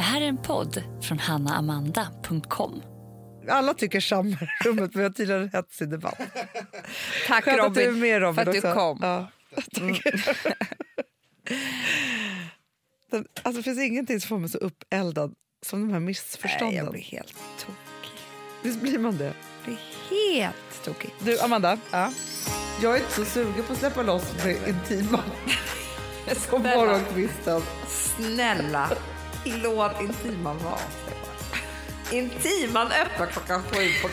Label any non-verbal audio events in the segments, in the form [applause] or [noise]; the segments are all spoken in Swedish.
Det här är en podd från hannaamanda.com. Alla tycker samma i rummet, men vi har tydligen hetsig debatt. [laughs] Tack Skönt att Robin, du är med Robin för att du också. kom. Ja. [laughs] Den, alltså, det finns ingenting som får mig så uppeldad som de här Nej, missförstånden. jag blir helt tokig. Visst blir man det? Jag blir helt tokig. Du, Amanda. Ja. Jag är inte så sugen på att släppa loss det intima [laughs] på Snälla, morgonkvisten. snälla, låt Intiman vara. Intiman öppnar klockan sju på...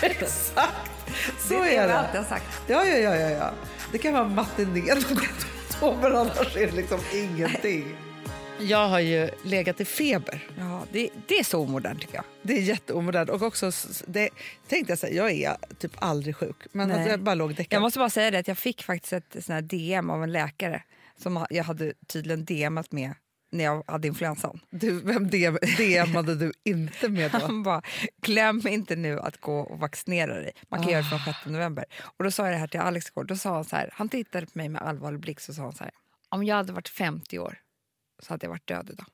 [laughs] Exakt, så det är det alltid har sagt. Ja, ja, ja, ja, ja. Det kan vara matiné men annars är det liksom ingenting. Jag har ju legat i feber. Ja, det, det är så omodernt tycker jag. Det är jätteomodernt. Och också, det, tänkte jag säga, jag är typ aldrig sjuk. Men alltså, jag bara låg däckad. Jag måste bara säga det att jag fick faktiskt ett sån här DM av en läkare som jag hade tydligen DMat med när jag hade influensan. Du, vem DM, DMade du inte med då? [laughs] Han bara, glöm inte nu att gå och vaccinera dig. Man kan göra det från Ah. 6 november. Och då sa jag det här till Alex igår. Då sa han så här, han tittade på mig med allvarlig blick så sa han så här, om jag hade varit 50 år så hade jag varit död idag.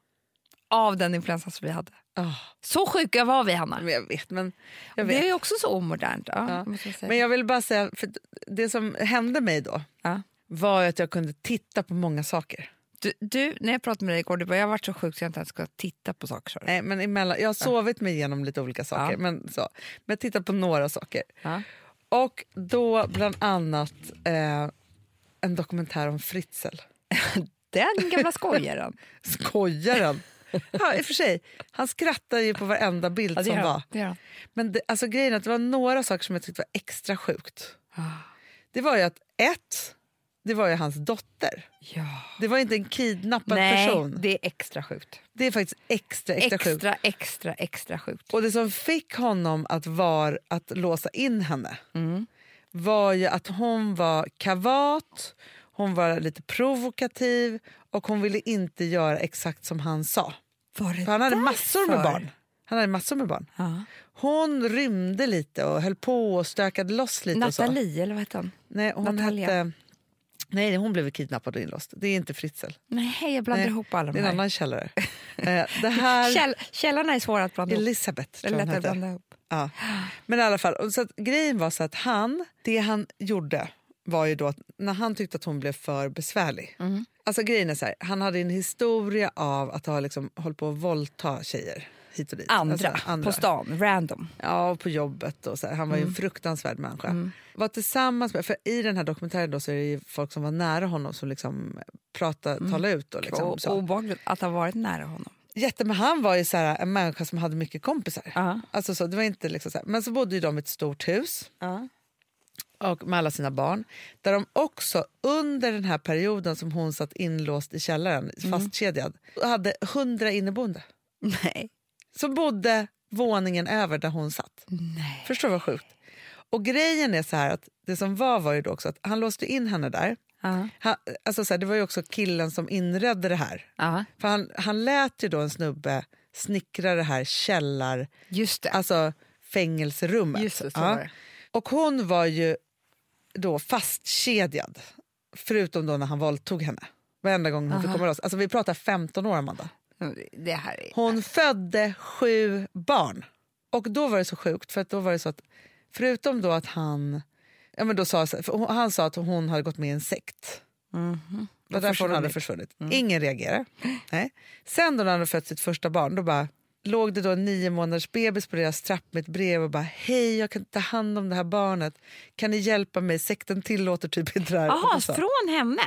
Av den influensan som vi hade. Ah, Så sjuka var vi Hanna. men jag vet, men jag Det vet. är ju också så omodernt. Ja, Ja. jag. Men jag vill bara säga, för det som hände mig då Ja. var att jag kunde titta på många saker. Du, du, när jag pratade med dig igår, du bara, jag har varit så sjuk så jag inte ens ska titta på saker. Nej, men emellan, jag har sovit mig igenom lite olika saker, Ja. men, så. men jag tittar på några saker. Ja. Och då bland annat eh, en dokumentär om Fritzl. [laughs] Den gamla skojaren. [laughs] Skojaren! Ja, i och för sig. Han skrattar ju på varenda bild Ja, som gör var. Det. Men det, alltså, grejen är att det var några saker som jag tyckte var extra sjukt. Det var ju att ett, det var ju hans dotter. Ja. Det var inte en kidnappad Nej, person. det är extra sjukt. Det är faktiskt extra, extra, sjukt. Extra, extra, extra sjukt. Och det som fick honom att, var, att låsa in henne var ju att hon var kavat, hon var lite provokativ och hon ville inte göra exakt som han sa. Var det För han hade därför? massor med barn. Han hade massor med barn. Ja. Hon rymde lite och höll på och stökade loss lite. Nathalie, eller vad hette hon? Nej, hon Natalia. hette... Nej, hon blev kidnappad och inlåst. Det är inte Fritzl. Nej, jag blandar Nej, ihop alla Det de är en här. annan källare. [laughs] eh, det här... Käll, källarna är svåra att blanda ihop. Elisabeth Det tror jag hon blanda ihop. Ja. Men i alla fall, så att, grejen var så att han, det han gjorde var ju då att när han tyckte att hon blev för besvärlig. Mm. Alltså grejen är så här, han hade en historia av att ha liksom hållit på att våldta tjejer hit och dit. Andra, Alltså, andra. på stan, random. Ja, och på jobbet. Och så här. Han var ju Mm. en fruktansvärd människa. Var tillsammans med, för I den här dokumentären då så är det ju folk som var nära honom som liksom pratade, Mm. talade ut. Och liksom, Och så. obehagligt att ha varit nära honom. Jätte, men han var ju så här, en människa som hade mycket kompisar. Ja. Alltså så, det var inte liksom så här. Men så bodde ju de i ett stort hus Ja. och med alla sina barn. Där de också under den här perioden som hon satt inlåst i källaren, fastkedjad, hade hundra inneboende. Nej. Som bodde våningen över där hon satt. Nej. Förstår vad sjukt? Och grejen är så här att det som var var ju då också att han låste in henne där. Ja. Han, alltså så här, det var ju också killen som inredde det här. Ja. För han, han lät ju då en snubbe snickra det här källar... Just det. Alltså fängelserummet. Just det, Ja. Och hon var ju då fastkedjad, förutom då när han våldtog henne. Varenda gång hon fick Aha. komma loss. Alltså vi pratar 15 år, Amanda. Det här är... Hon födde sju barn. Och då var det så sjukt, för att då var det så att förutom då att han... Ja, men då sa, han sa att hon hade gått med i en sekt. Mhm. Det var därför hon hade försvunnit. försvunnit. Ingen reagerade. Nej. Sen då när han hade fött sitt första barn, då bara låg det då en nio månaders bebis på deras trapp med ett brev och bara hej jag kan ta hand om det här barnet. Kan ni hjälpa mig? Sekten tillåter typ inte det här. Så- från henne?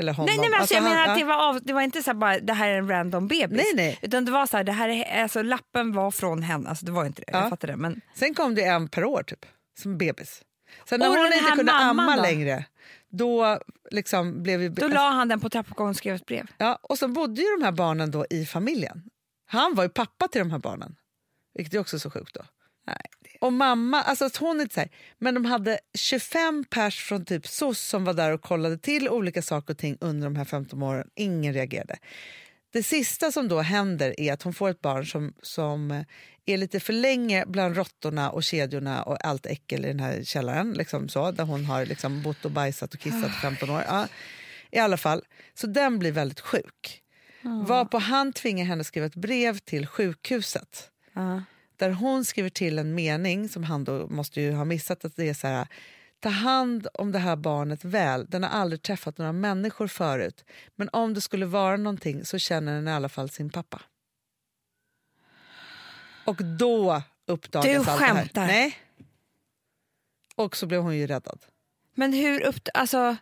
Eller honom. Nej, nej men alltså, jag han- menar att det var, av, det var inte så bara det här är en random bebis. Nej, nej. Utan det var så här, det här är, alltså, lappen var från henne. Alltså, det var inte det, Ja. jag fattar det. Men, Sen kom det en per år typ, som bebis. Sen när Och hon inte kunde amma då? längre, då liksom blev vi... då la han den på trappuppgången och skrev ett brev. Ja, och så bodde ju de här barnen då i familjen. Han var ju pappa till de här barnen, vilket är också så sjukt då. Nej, Och mamma, alltså att hon är inte så här, men de hade 25 pers från typ SOS som var där och kollade till olika saker och ting under de här 15 åren. Ingen reagerade. Det sista som då händer är att hon får ett barn som, som är lite för länge bland råttorna och kedjorna och allt äckel i den här källaren. Liksom så, där hon har liksom bott och bajsat och kissat i 15 år. Ja, I alla fall, så den blir väldigt sjuk. Varpå han tvingar henne att skriva ett brev till sjukhuset Ja. Där hon skriver till en mening som han då måste ju ha missat. att det är så här, Ta hand om det här barnet väl. Den har aldrig träffat några människor förut. Men om det skulle vara någonting så känner den i alla fall sin pappa. Och då uppdagas Du allt det här. skämtar. Nej. Och så blev hon ju räddad. Men hur upp... Alltså,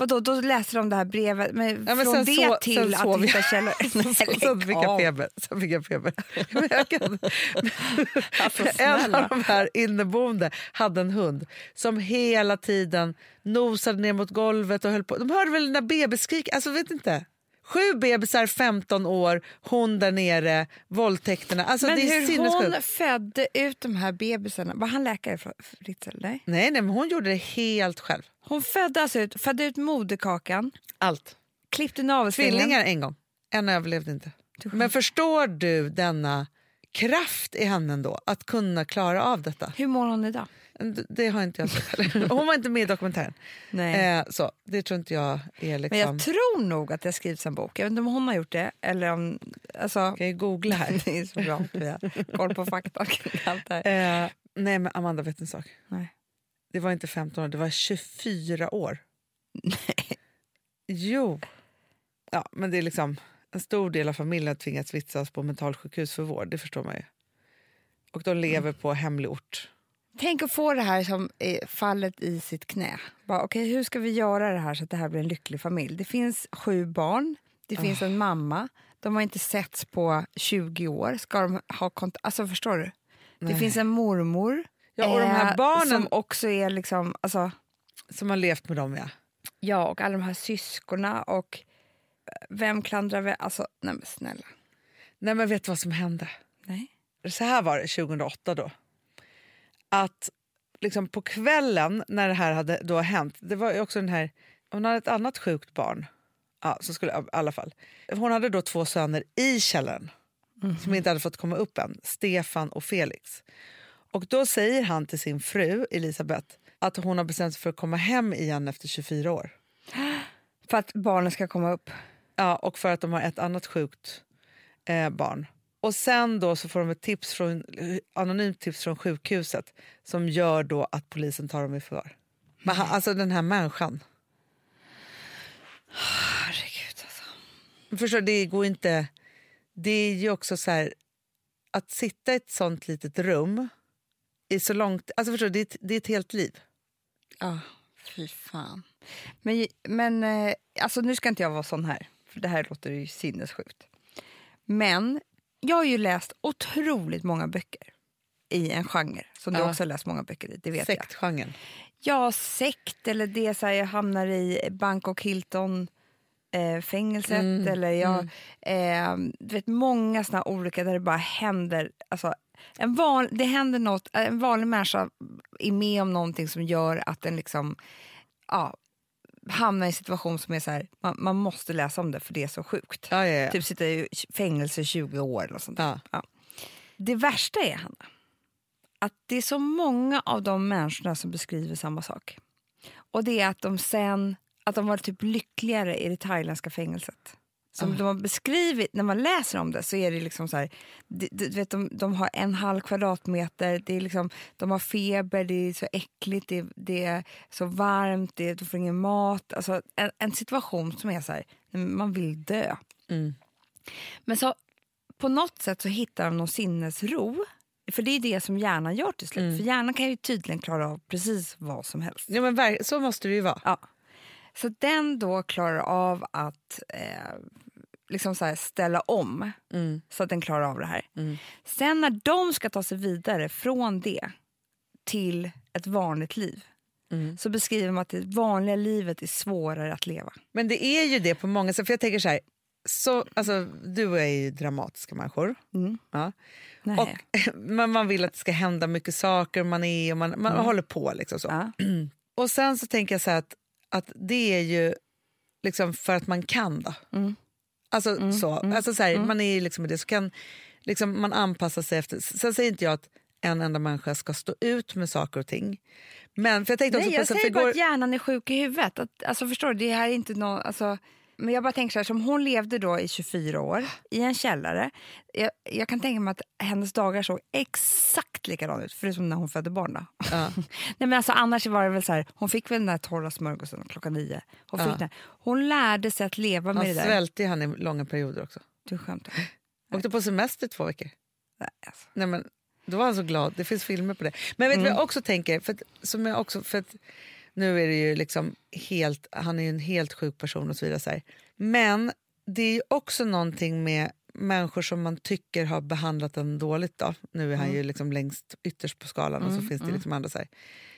vadå, då läser de det här brevet men Ja, men från sen det så- till sen att sov hitta källor? [laughs] Sen lägg fick jag feber. Sen fick jag feber. [laughs] Men jag kan- Alltså, [laughs] en av de här inneboende hade en hund som hela tiden nosade ner mot golvet och höll på. De hörde väl dina bebisskrik? Alltså vet inte. Sju bebisar, 15 år, hon där nere, våldtäkterna. Alltså, Men det är hur sinnessjukt. hon födde ut de här bebisarna, var han läkare för Fritzl? Nej. Nej, nej, men hon gjorde det helt själv. Hon födde alltså ut, födde ut moderkakan, Allt. klippte navelsträngen. Tvillingar en gång. En överlevde inte. Men förstår du denna kraft i henne då att kunna klara av detta? Hur mår hon idag? Det- har inte jag sett heller. [laughs] Hon var inte med i dokumentären. Nej. Eh, så, det tror inte jag är liksom... Men jag tror nog att det skrivs en bok. Jag vet inte om hon har gjort det. Eller om, alltså, kan ju googla här. [laughs] det är så bra att vi har koll på fakta allt det här. Eh, nej, men Amanda vet en sak. Nej. Det var inte 15 år, det var 24 år. Nej. Jo. Ja, men det är liksom... En stor del av familjen har tvingats vistas på mentalsjukhus för vård, det förstår man ju. Och de lever på hemlig ort. Tänk att få det här som fallet i sitt knä. Bara, okay, hur ska vi göra det här så att det här blir en lycklig familj? Det finns sju barn, det finns en mamma, de har inte setts på 20 år. Ska de ha kont- alltså, förstår du? Det Nej. finns en mormor Ja, och de här eh, barnen- som också är liksom... Alltså, Som har levt med dem, ja. ja, och alla de här syskorna och eh, vem klandrar vi? Alltså, nej men snälla. Nej, men vet du vad som hände? Nej. så här var det 2008 då. Att liksom på kvällen när det här hade då hänt, det var ju också den här, hon hade ett annat sjukt barn. Ja, så skulle, i alla fall. Hon hade då två söner i källaren som inte hade fått komma upp än, Stefan och Felix. Och då säger han till sin fru Elisabeth att hon har bestämt sig för att komma hem igen efter 24 år. [gasps] För att barnen ska komma upp. Ja, och för att de har ett annat sjukt eh, barn. Och sen då så får de ett tips från, anonymt tips från sjukhuset som gör då att polisen tar dem i förvar. Men han, alltså den här människan. Herregud alltså. Förstår, det går inte... Det är ju också så här... Att sitta i ett sånt litet rum i så långt... Alltså förstår, det, är ett, det är ett helt liv. Ja, fy fan. Men, men eh, alltså nu ska inte jag vara sån här, för det här låter ju sinnessjukt. Men jag har ju läst otroligt många böcker i en genre som du Ja. också har läst många böcker i, det vet jag. Sektgenren. Ja, sekt eller det så här, jag hamnar i Bangkok Hilton eh, fängelset Mm, eller jag eh, du vet många såna olika där det bara händer alltså, en van, det händer något, en vanlig människa är med om någonting som gör att den liksom ja, hamnar i en situation som är så här, man, man måste läsa om det för det är så sjukt. Ja, ja, ja. Typ sitta i fängelse i 20 år eller sånt. Det värsta är, Hanna, att det är så många av de människorna som beskriver samma sak. Och det är att de sen att de var typ lyckligare i det thailändska fängelset. Som de har beskrivit, när man läser om det så är det liksom så här, du, du vet, de, de har en halv kvadratmeter, det är liksom, de har feber, det är så äckligt, det, det är så varmt, det, de får ingen mat. Alltså en, en situation som är så här, man vill dö. Mm. Men så på något sätt så hittar de någon sinnesro. För det är det som hjärnan gör till slut. För hjärnan kan ju tydligen klara av precis vad som helst. Ja, men så måste det ju vara. Ja. Så den då klarar av att eh, liksom så ställa om Mm. så att den klarar av det här. Mm. Sen när de ska ta sig vidare från det till ett vanligt liv Mm. så beskriver de att det vanliga livet är svårare att leva. Men det är ju det på många sätt. För jag tänker så här, så, alltså, du och jag är ju dramatiska människor. Mm. Ja. Och, [laughs] men man vill att det ska hända mycket saker, man är och man, man håller på. Liksom så. ja. [clears throat] Och sen så tänker jag så att, att det är ju liksom för att man kan. Då. Mm. Alltså, så. Alltså, så här, Man är liksom i det, så kan liksom, man anpassa sig efter. Sen säger inte jag att en enda människa ska stå ut med saker och ting. Men för jag tänkte också Nej, på jag säger bara igår- att hjärnan är sjuk i huvudet. Att, alltså, förstår du, det här är inte någon, alltså, men jag bara tänker så här, som hon levde då i 24 år i en källare. Jag, jag kan tänka mig att hennes dagar såg exakt likadana ut, förutom när hon födde barn. Då. Ja. [laughs] Nej, men alltså, annars var det väl så här, hon fick väl den där torra smörgåsen klockan nio. Hon, Ja. hon lärde sig att leva med Han det där. svälte ju han i långa perioder också. Du skämtar? [gasps] Åkte på semester två veckor. Nej, alltså. Nej, men, då var han så glad. Det finns filmer på det. Men vet du Mm. vad jag också tänker? För att, som jag också, för att, nu är det ju liksom helt, han är ju en helt sjuk person och så vidare. Så här. Men det är ju också någonting med människor som man tycker har behandlat en dåligt. Då. Nu är han Mm. ju liksom längst ytterst på skalan och så finns det liksom andra. Så här.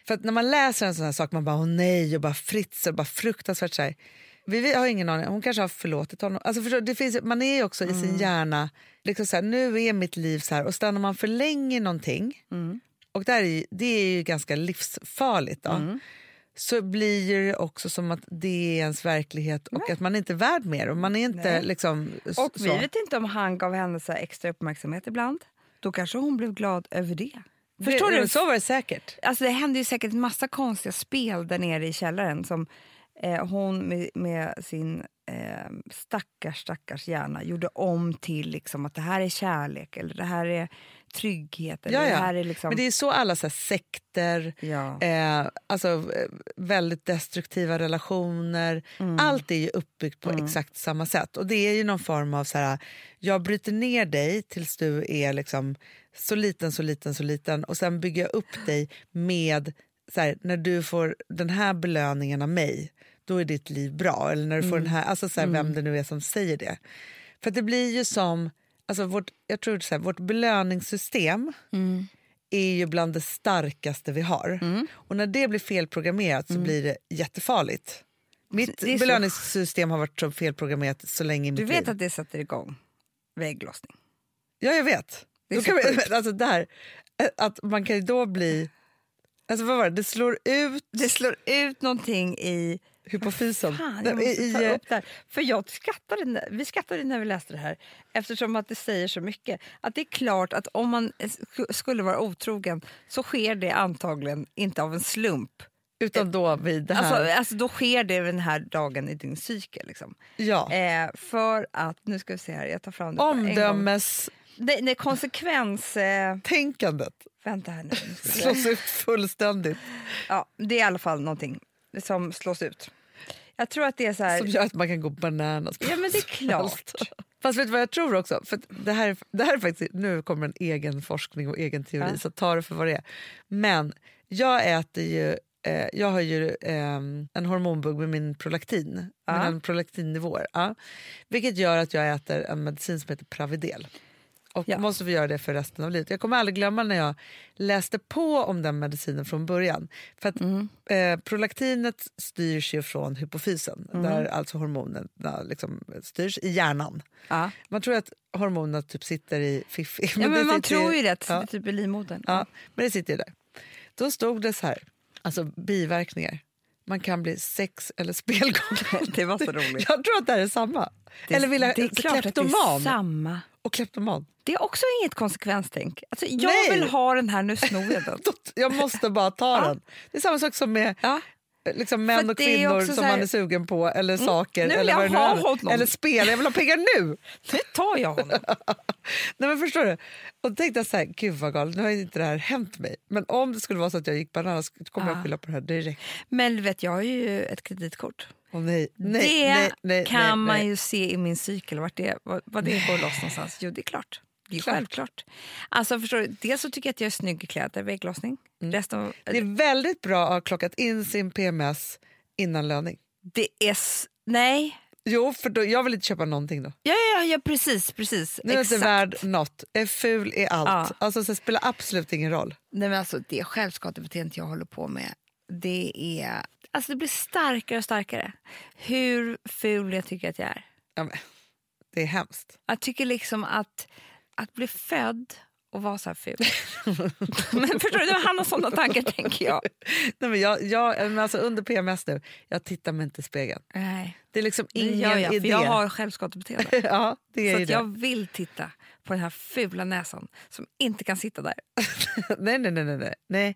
För när man läser en sån här sak man bara åh nej och bara fritzer, bara fruktansvärt så här. Vi, vi har ingen aning, hon kanske har förlåtit honom. Alltså förstår, du, det finns, man är också i Mm. sin hjärna, liksom så här, nu är mitt liv så här och stannar man för länge i någonting Mm. och där är, det är ju ganska livsfarligt då, Mm. Så blir det också som att det är ens verklighet och att man inte är värd mer. Och man är inte Nej. liksom Och så. vi vet inte om han gav henne så extra uppmärksamhet ibland. Då kanske hon blev glad över det. Förstår det, du? Så var det säkert. Alltså det hände ju säkert en massa konstiga spel där nere i källaren som eh, hon med, med sin stackars, stackars hjärna gjorde om till liksom att det här är kärlek eller det här är trygghet. Eller Ja, Det här är liksom, Men det är så alla så sekter, ja. eh, alltså eh, väldigt destruktiva relationer. Mm. Allt är ju uppbyggt på exakt samma sätt. Och det är ju någon form av så här, jag bryter ner dig tills du är liksom så liten, så liten, så liten och sen bygger jag upp dig med så här, när du får den här belöningen av mig, då är ditt liv bra. Eller när du får den här, alltså så här, vem det nu är som säger det. För det blir ju som, alltså vårt, jag tror så här, vårt belöningssystem Mm. är ju bland det starkaste vi har. Och när det blir felprogrammerat så blir det jättefarligt. Mitt Mm. Belöningssystem har varit så felprogrammerat så länge i mitt Du vet liv. att det sätter igång vägglossning. Ja, jag vet. Det Då kan sjukt. alltså eh, att man kan ju då bli... Alltså vad var det? Det slår ut Det slår ut någonting i... hypofysen. Fan, jag måste ta upp. För jag skrattade, när- vi skrattade när vi läste det här eftersom att det säger så mycket. Att det är klart att om man sk- skulle vara otrogen så sker det antagligen inte av en slump. utan då vid det här. Alltså, alltså då sker det den här dagen i din psyke. Liksom. ja. Eh, för att, nu ska vi se här, jag tar fram det. Omdömestänkandet Nej, nej, konsekvens... Eh, vänta här nu. slås ut fullständigt. Ja, det är i alla fall någonting som slås ut. Jag tror att det är så här... Som gör att man kan gå bananas. Ja, men det är klart. Fast vet du vad jag tror också? För det, här, det här är faktiskt, nu kommer en egen forskning och egen teori, Ja. så ta det för vad det är. Men jag äter ju eh, jag har ju ehm, en hormonbugg med min prolaktin, Ja. mina prolaktinnivåer. Ja. Vilket gör att jag äter en medicin som heter Pravidel. Och Ja. måste få göra det för resten av livet. Jag kommer aldrig glömma när jag läste på om den medicinen från början. För att Mm. eh, prolaktinet styrs ju från hypofysen, Mm. där alltså hormonerna liksom styrs i hjärnan. Ja. Man tror att hormonerna typ sitter i fiffi. Ja, [laughs] men man tror ju det, att Ja. typ i livmodern. Ja, men det sitter ju där. Då stod det så här, alltså biverkningar. Man kan bli sex eller spelgalen. [laughs] Det var så roligt. Jag tror att det här är samma. Det, eller vill jag, det är klart att det är kleptoman samma. Och kleptoman. Det är också inget konsekvenstänk. Alltså, jag Nej. vill ha den här, nu snor jag den. [laughs] Jag måste bara ta Ja. den. Det är samma sak som med Ja. eh, liksom män och kvinnor som här- Mm. man är sugen på, eller saker. nu vill eller vad ha honom. Eller spel, jag vill ha pengar nu! [laughs] Nu tar jag honom. [laughs] Nej, men förstår du? Och då tänkte jag så här, gud vad galet, nu har inte det här hänt mig. Men om det skulle vara så att jag gick bananas kommer Ja. jag skylla på det här direkt. Men vet, jag har ju ett kreditkort. Åh nej, nej, det nej, nej, kan man ju se i min cykel, vart det, vad, vad det går loss någonstans. Jo, det är klart. Det är Klart. självklart. Alltså, förstår du, dels så tycker jag att jag är snygg i kläder, vägglossning. Resten av, Mm. Det är väldigt bra att ha klockat in sin PMS innan löning. det är... Nej. Jo, för då, jag vill inte köpa någonting då. Ja, ja, ja precis. precis. Nu är jag inte värd något. Jag är ful i allt. Ja. Alltså, så spelar absolut ingen roll. Nej, men alltså, det självskadebeteendet jag håller på med, det är... Alltså det blir starkare och starkare. Hur ful jag tycker att jag är. Ja, men, det är hemskt. Jag tycker liksom att, att bli född och vara så här ful. [laughs] men förstår du, han har sådana tankar tänker jag. Nej, men jag, jag, men alltså, under PMS nu, jag tittar mig inte i spegeln. Nej, Det är liksom ingen jag, för idé. jag har självskadebeteende. [laughs] ja, det är Så jag vill titta på den här fula näsan som inte kan sitta där. [laughs] nej, nej, nej, nej, nej.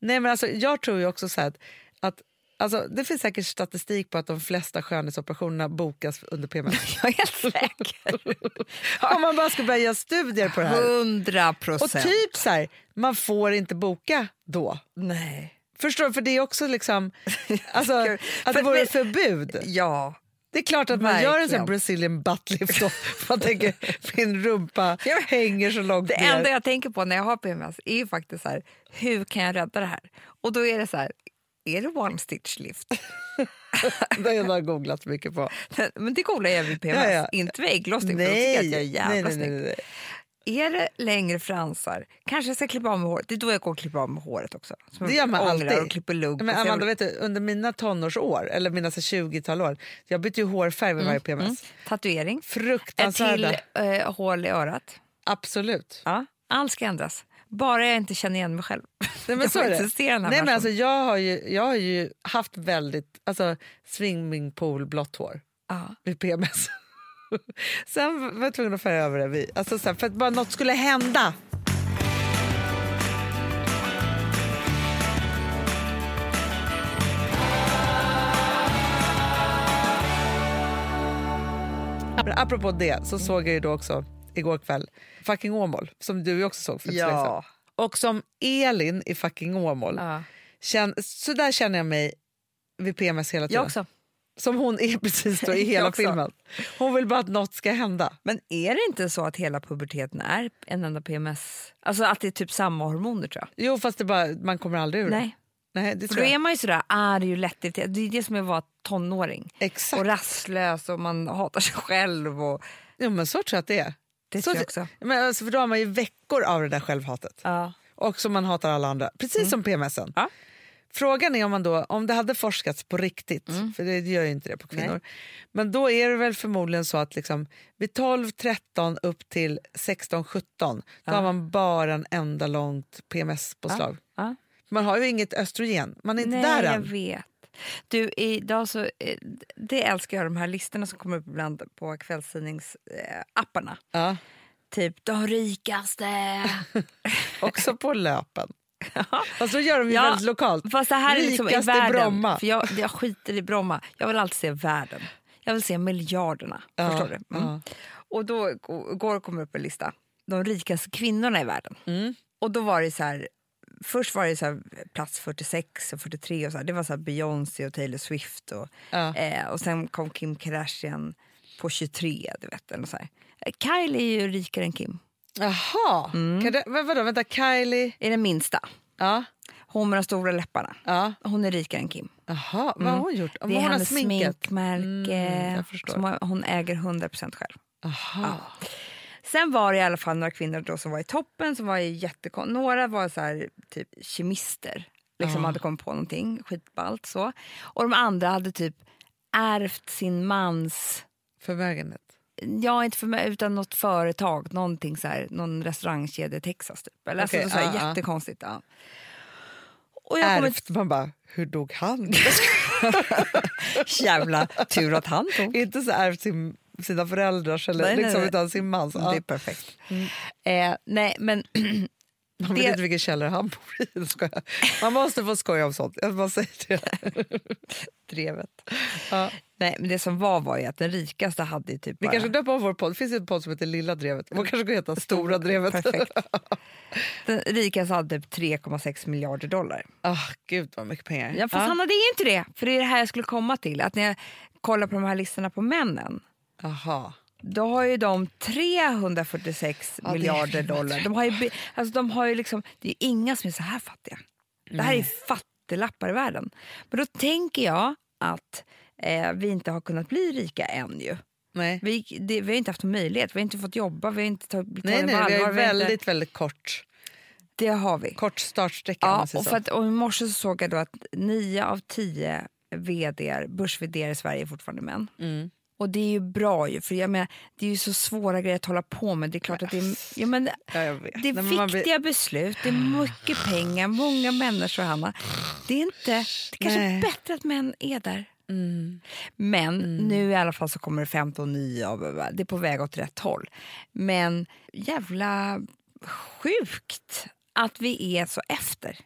nej. Men alltså, jag tror ju också så att, att Alltså, det finns säkert statistik på att de flesta skönhetsoperationerna bokas under PMS. [laughs] Jag är helt säker. [laughs] Om man bara ska börja göra studier på det här. Hundra Och procent. typ så här, man får inte boka då. Nej. Förstår du? För det är också liksom, [laughs] alltså, att det vore förbud. Ja. Det är klart att man gör en sån Brazilian butt lift då. Man tänker, min rumpa hänger så långt Det ner. enda jag tänker på när jag har PMS är faktiskt så här, hur kan jag rädda det här? Och då är det så här, är det one stitch lift? [laughs] Det har jag googlat mycket på. [laughs] Men det googlar jag vid PMS, Ja, ja. inte vid ägglossning tycker jag att jag är jävla nej, nej, nej, nej. Är det längre fransar, kanske jag ska klippa av mig håret. Det är då jag går och klipper av mig håret också. Som Det gör man alltid. och klipper lugg. Men Amanda, vet du, under mina tonårsår, eller mina så 20-tal år, jag bytte ju hårfärg vid varje PMS. Tatuering, ett Fruktansvärda. till eh, hål i örat. Absolut. Ja, allt ska ändras. Bara jag inte känner igen mig själv. [laughs] Nej, men Jag så Nej, men alltså, jag, har ju, jag har ju haft väldigt alltså, swimmingpool blått hår ja. vid PMS. [laughs] Sen var jag tvungen att färga över det. vid- Alltså, så här, för att bara något skulle hända. Apropå det så såg jag ju då också igår kväll Fucking Åmål som du också såg för inte så länge sedan. Ja. Och som Elin i Fucking Åmål, ja. känn, så där känner jag mig vid PMS hela tiden. Jag också. Som hon är [laughs] precis då i hela filmen. Hon vill bara att något ska hända. Men är det inte så att hela puberteten är en enda PMS? Alltså att det är typ samma hormoner tror jag. Jo, fast det bara, man kommer aldrig ur. Nej. Nej, det För då är man ju sådär, det är ju lättirriterad. Det är det som är att vara tonåring. Exakt. Och rastlös och man hatar sig själv. Och... Jo, men så tror jag att det är. Det så tror jag också. Men alltså, för då har man ju veckor av det där självhatet. Ja. Och som man hatar alla andra. Precis som PMSen. Mm. Ja. Frågan är om, man då, om det hade forskats på riktigt, för det gör ju inte det på kvinnor. Mm. Nej. Men då är det väl förmodligen så att liksom, vid 12, 13 upp till 16, 17 då har man bara en enda långt PMS-påslag. Ja. Man har ju inget östrogen, man är inte Nej, där jag än. vet. Du, idag så, eh, det älskar jag, de här listorna som kommer upp ibland på kvällstidningsapparna. Ja. Typ de rikaste. [laughs] Också på löpen. [laughs] Fast då gör de ju Ja, väldigt lokalt. Fast det här är liksom i världen. Bromma. För jag, jag skiter i Bromma. Jag vill alltid se världen. Jag vill se miljarderna. Ja, Förstår du? Mm. ja. Och då går kommer upp en lista. De rikaste kvinnorna i världen. Mm. Och då var det så här. Först var det så här, plats 46 och 43 och så här. Det var så Beyoncé och Taylor Swift och, Ja. eh, och sen kom Kim Kardashian på 23. Du vet, eller så här. Eh, Kylie är ju rikare än Kim. Jaha, Mm. kan det, vadå, vänta, Kylie? Är den minsta. Ja, Hon med de stora läpparna. ja. Hon är rikare än Kim. Jaha, vad har hon gjort? Mm. Det är hennes sminkmärke Mm, hon- äger 100% själv. Jaha. Sen var det i alla fall några kvinnor då som var i toppen, som var jättekon- Några var så här, typ kemister, liksom hade kommit på någonting skitballt så. Och de andra hade typ ärvt sin mans, Förmögenhet. ja inte för mig, utan något företag, någonting så här, någon restaurangkedja i Texas typ. Eller Okej, alltså, så här, ja, ja. jättekonstigt. Ja. Och jag Ärvt, man bara, hur dog han? [laughs] [laughs] jävla tur att han tog. Inte så ärvt sin, sina föräldrars eller Nej, liksom nej. utan sin mans. Ja. Det är perfekt. Eh, nej, men [clears throat] Man vet det- inte vilken källare han bor i. Skojar. Man måste få skoja om sånt. Jag bara säger det. [laughs] drevet. Ja. Nej, men det som var var ju att den rikaste hade typ Vi bara... kanske döper om vår podd. Det finns en podd som heter Lilla Drevet. Vår kanske ska heta Stora [laughs] Drevet. Perfekt. [laughs] Den rikaste hade typ 3,6 miljarder dollar. Ah, gud vad mycket pengar. Ja, fast han hade ju inte det. För det är det här jag skulle komma till. Att när jag kollar på de här listorna på männen. Aha. Då har ju de 346 Ja, miljarder dollar. De har ju, alltså de har ju liksom, det är inga som är så här fattiga. Det här är fattiglappar i världen. Men då tänker jag att eh, vi inte har kunnat bli rika än ju. Nej. Vi, det, vi har inte haft möjlighet, vi har inte fått jobba, vi har inte tagit Nej, nej, vi har vi inte- väldigt, väldigt kort, Det har vi. kort startsträcka. Ja, och, för att, och I morse så såg jag då att nio av tio vd, börs i Sverige är fortfarande män. Mm. Och det är ju bra ju, för jag menar, det är ju så svåra grejer att hålla på med. Det är klart att det är, ja, men, Ja, jag vet. det är Nej, man blir- viktiga beslut, det är mycket pengar, många människor, Hanna. Det är inte, det är kanske Nej. bättre att män är där. Mm. Men nu i alla fall så kommer det 15 nya, och det är på väg åt rätt håll. Men jävla sjukt att vi är så efter.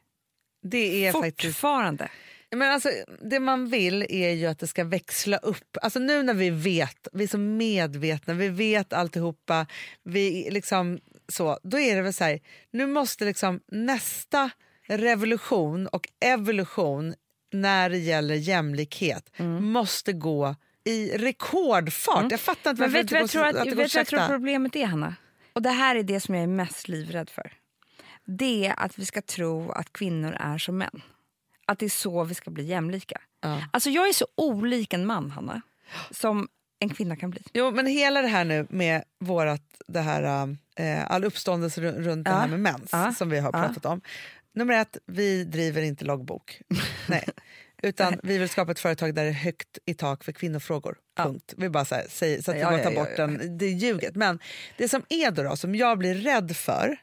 Det är faktiskt Fortfarande. Men alltså, det man vill är ju att det ska växla upp. Alltså nu när vi vet, vi är så medvetna, vi vet alltihopa. Vi liksom, så, då är det väl så här, nu måste liksom nästa revolution och evolution när det gäller jämlikhet måste gå i rekordfart. Jag fattar inte Men varför vet det du vad jag inte tror, går, att, att det går jag tror problemet är, Hanna? Och det här är det som jag är mest livrädd för. Det är att vi ska tro att kvinnor är som män. Att det är så vi ska bli jämlika. Ja. Alltså jag är så olik en man, Hanna, som en kvinna kan bli. Jo, men hela det här nu med vårat, det här, eh, all uppståndelse ru- runt det Ja. här med mens Ja. som vi har pratat om. Nummer ett, vi driver inte loggbok. [laughs] Nej. Utan vi vill skapa ett företag där det är högt i tak för kvinnofrågor. Punkt. Vi bara så, här, säger, så att vi bara tar bort. Den, det ljuget. Men det som är då, då, som jag blir rädd för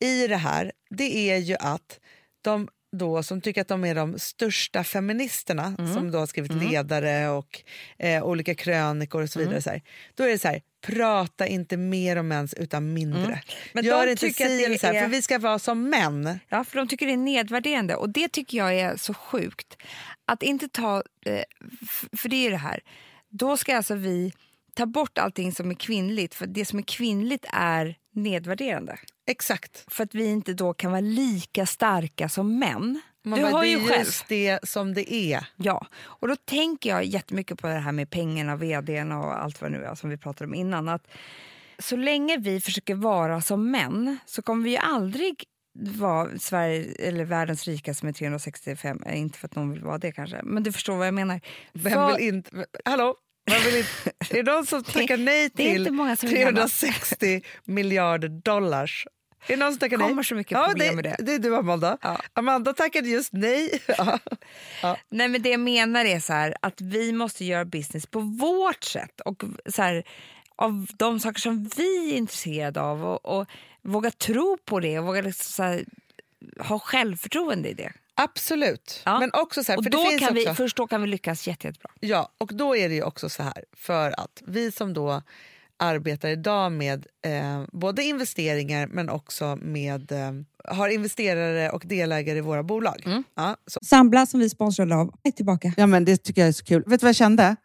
i det här, det är ju att de då som tycker att de är de största feministerna Mm. som då har skrivit ledare och eh, olika krönikor och så Mm. vidare. Så här, då är det så här, prata inte mer om mens utan mindre. Mm. Men Gör inte tycker att si det eller så här, är- för vi ska vara som män. Ja, för de tycker det är nedvärderande och det tycker jag är så sjukt. Att inte ta, eh, för det är ju det här, då ska alltså vi ta bort allting som är kvinnligt för det som är kvinnligt är nedvärderande. Exakt. För att vi inte då kan vara lika starka som män. Man du bara, har det ju är själv. just det som det är. Ja, och då tänker jag jättemycket på det här med pengarna, vdn och allt vad det nu är som vi pratade om innan. Att så länge vi försöker vara som män så kommer vi ju aldrig vara Sverige, eller världens rikaste med 365, eh, inte för att någon vill vara det kanske, men du förstår vad jag menar. Vem vill inte... Hallå? Vill inte, är det någon som [laughs] tackar nej det är till inte många som vill gärna. 360 miljarder dollars? Är det någon som tackar nej? kommer så mycket ja, problem med det. Det är du, Amanda. Ja. Amanda tackade just nej. [laughs] Ja. Nej, men det jag menar är så här, att vi måste göra business på vårt sätt och så här, av de saker som vi är intresserade av och, och våga tro på det och våga liksom här, ha självförtroende i det. Absolut. Ja. Men också så här, Och då kan vi, också, först då kan vi lyckas jätte, jättebra. Ja, och då är det ju också så här, för att vi som då arbetar idag med eh, både investeringar men också med eh, har investerare och delägare i våra bolag. Mm. Ja, så. Sambla som vi sponsrade av är tillbaka. Ja, men det tycker jag är så kul. Vet du vad jag kände?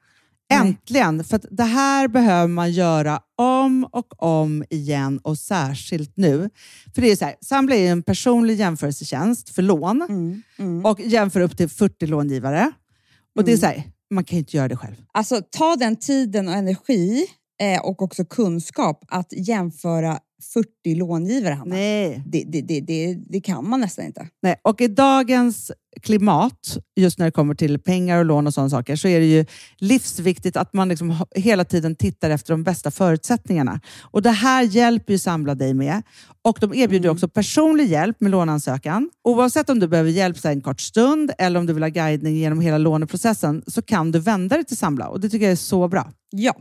Äntligen! För att det här behöver man göra om och om igen och särskilt nu. För det är så här, Sambla är en personlig jämförelsetjänst för lån Mm, mm. och jämför upp till 40 långivare. Och det är så här, man kan ju inte göra det själv. Alltså ta den tiden och energi eh, och också kunskap att jämföra 40 långivare, Hanna. Nej. Det, det, det, det, det kan man nästan inte. Nej. Och i dagens klimat, just när det kommer till pengar och lån och sådana saker, så är det ju livsviktigt att man liksom hela tiden tittar efter de bästa förutsättningarna. Och Det här hjälper ju Samla dig med. Och De erbjuder också personlig hjälp med låneansökan. Oavsett om du behöver hjälp så en kort stund eller om du vill ha guidning genom hela låneprocessen så kan du vända dig till Samla och det tycker jag är så bra. Ja,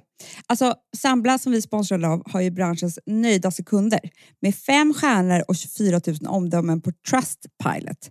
alltså Sambla som vi sponsrade av har ju branschens nöjdaste kunder med fem stjärnor och 24 000 omdömen på Trustpilot.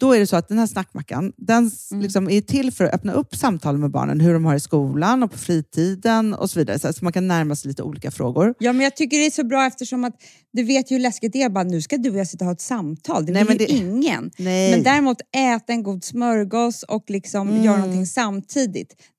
då är det så att den här snackmackan, den s- liksom är till för att öppna upp samtal med barnen, hur de har i skolan och på fritiden och så vidare. Så, man kan närma sig lite olika frågor. Ja, men jag tycker det är så bra eftersom att du vet ju hur läskigt det är. Bara, nu ska du och jag sitta och ha ett samtal. Det Nej, vill ju det- ingen. Nej. Men däremot äta en god smörgås och liksom Mm. göra någonting samtidigt.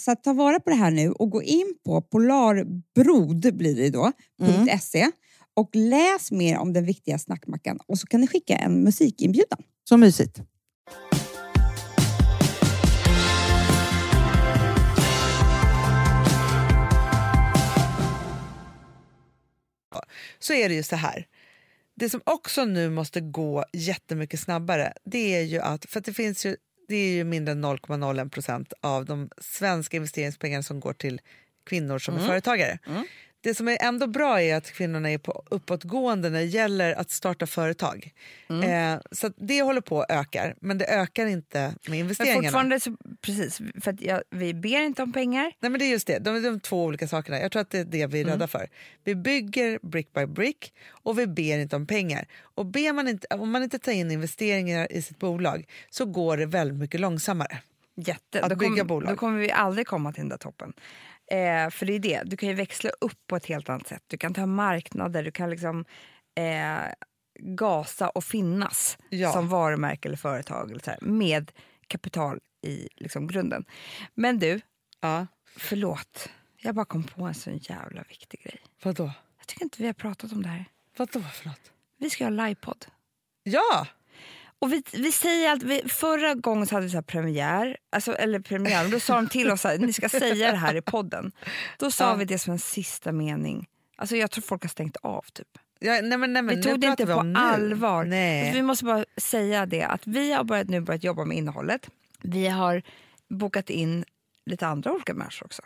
så ta vara på det här nu och gå in på polarbrod.se mm. och läs mer om den viktiga snackmackan och så kan ni skicka en musikinbjudan. Så mysigt. Så är det ju så här. Det som också nu måste gå jättemycket snabbare det är ju att, för att det finns ju det är ju mindre än 0,01 procent av de svenska investeringspengarna som går till kvinnor som är företagare. Det som är ändå bra är att kvinnorna är på uppåtgående när det gäller att starta företag. Eh, så det håller på att öka, men det ökar inte med Men investeringarna. fortfarande, så, precis, för att jag, vi ber inte om pengar. Nej, men det är just det. De är de två olika sakerna. Jag tror att det är det vi är rädda för. Vi bygger brick by brick och vi ber inte om pengar. Och ber man inte, om man inte tar in investeringar i sitt bolag så går det väldigt mycket långsammare. Jätte. Att då, bygga kommer- bolag. då kommer vi aldrig komma till den där toppen. Eh, för det är det, du kan ju växla upp på ett helt annat sätt. Du kan ta marknader, du kan liksom eh, gasa och finnas Ja. som varumärke eller företag eller så här, med kapital i liksom, grunden. Men du, Ja. förlåt. Jag bara kom på en sån jävla viktig grej. Vadå? Jag tycker inte vi har pratat om det här. Vadå för något? Vi ska ha livepodd. Ja! Och vi, vi säger att vi, förra gången så hade vi så här premiär, alltså, eller premiär, då sa de till oss att ni ska säga det här i podden. Då sa Ja. vi det som en sista mening. Alltså jag tror folk har stängt av typ. ja nej, men, nej, men, Vi tog det inte på allvar. Nej. Vi måste bara säga det att vi har börjat, nu börjat jobba med innehållet. Vi har bokat in lite andra olika människor också.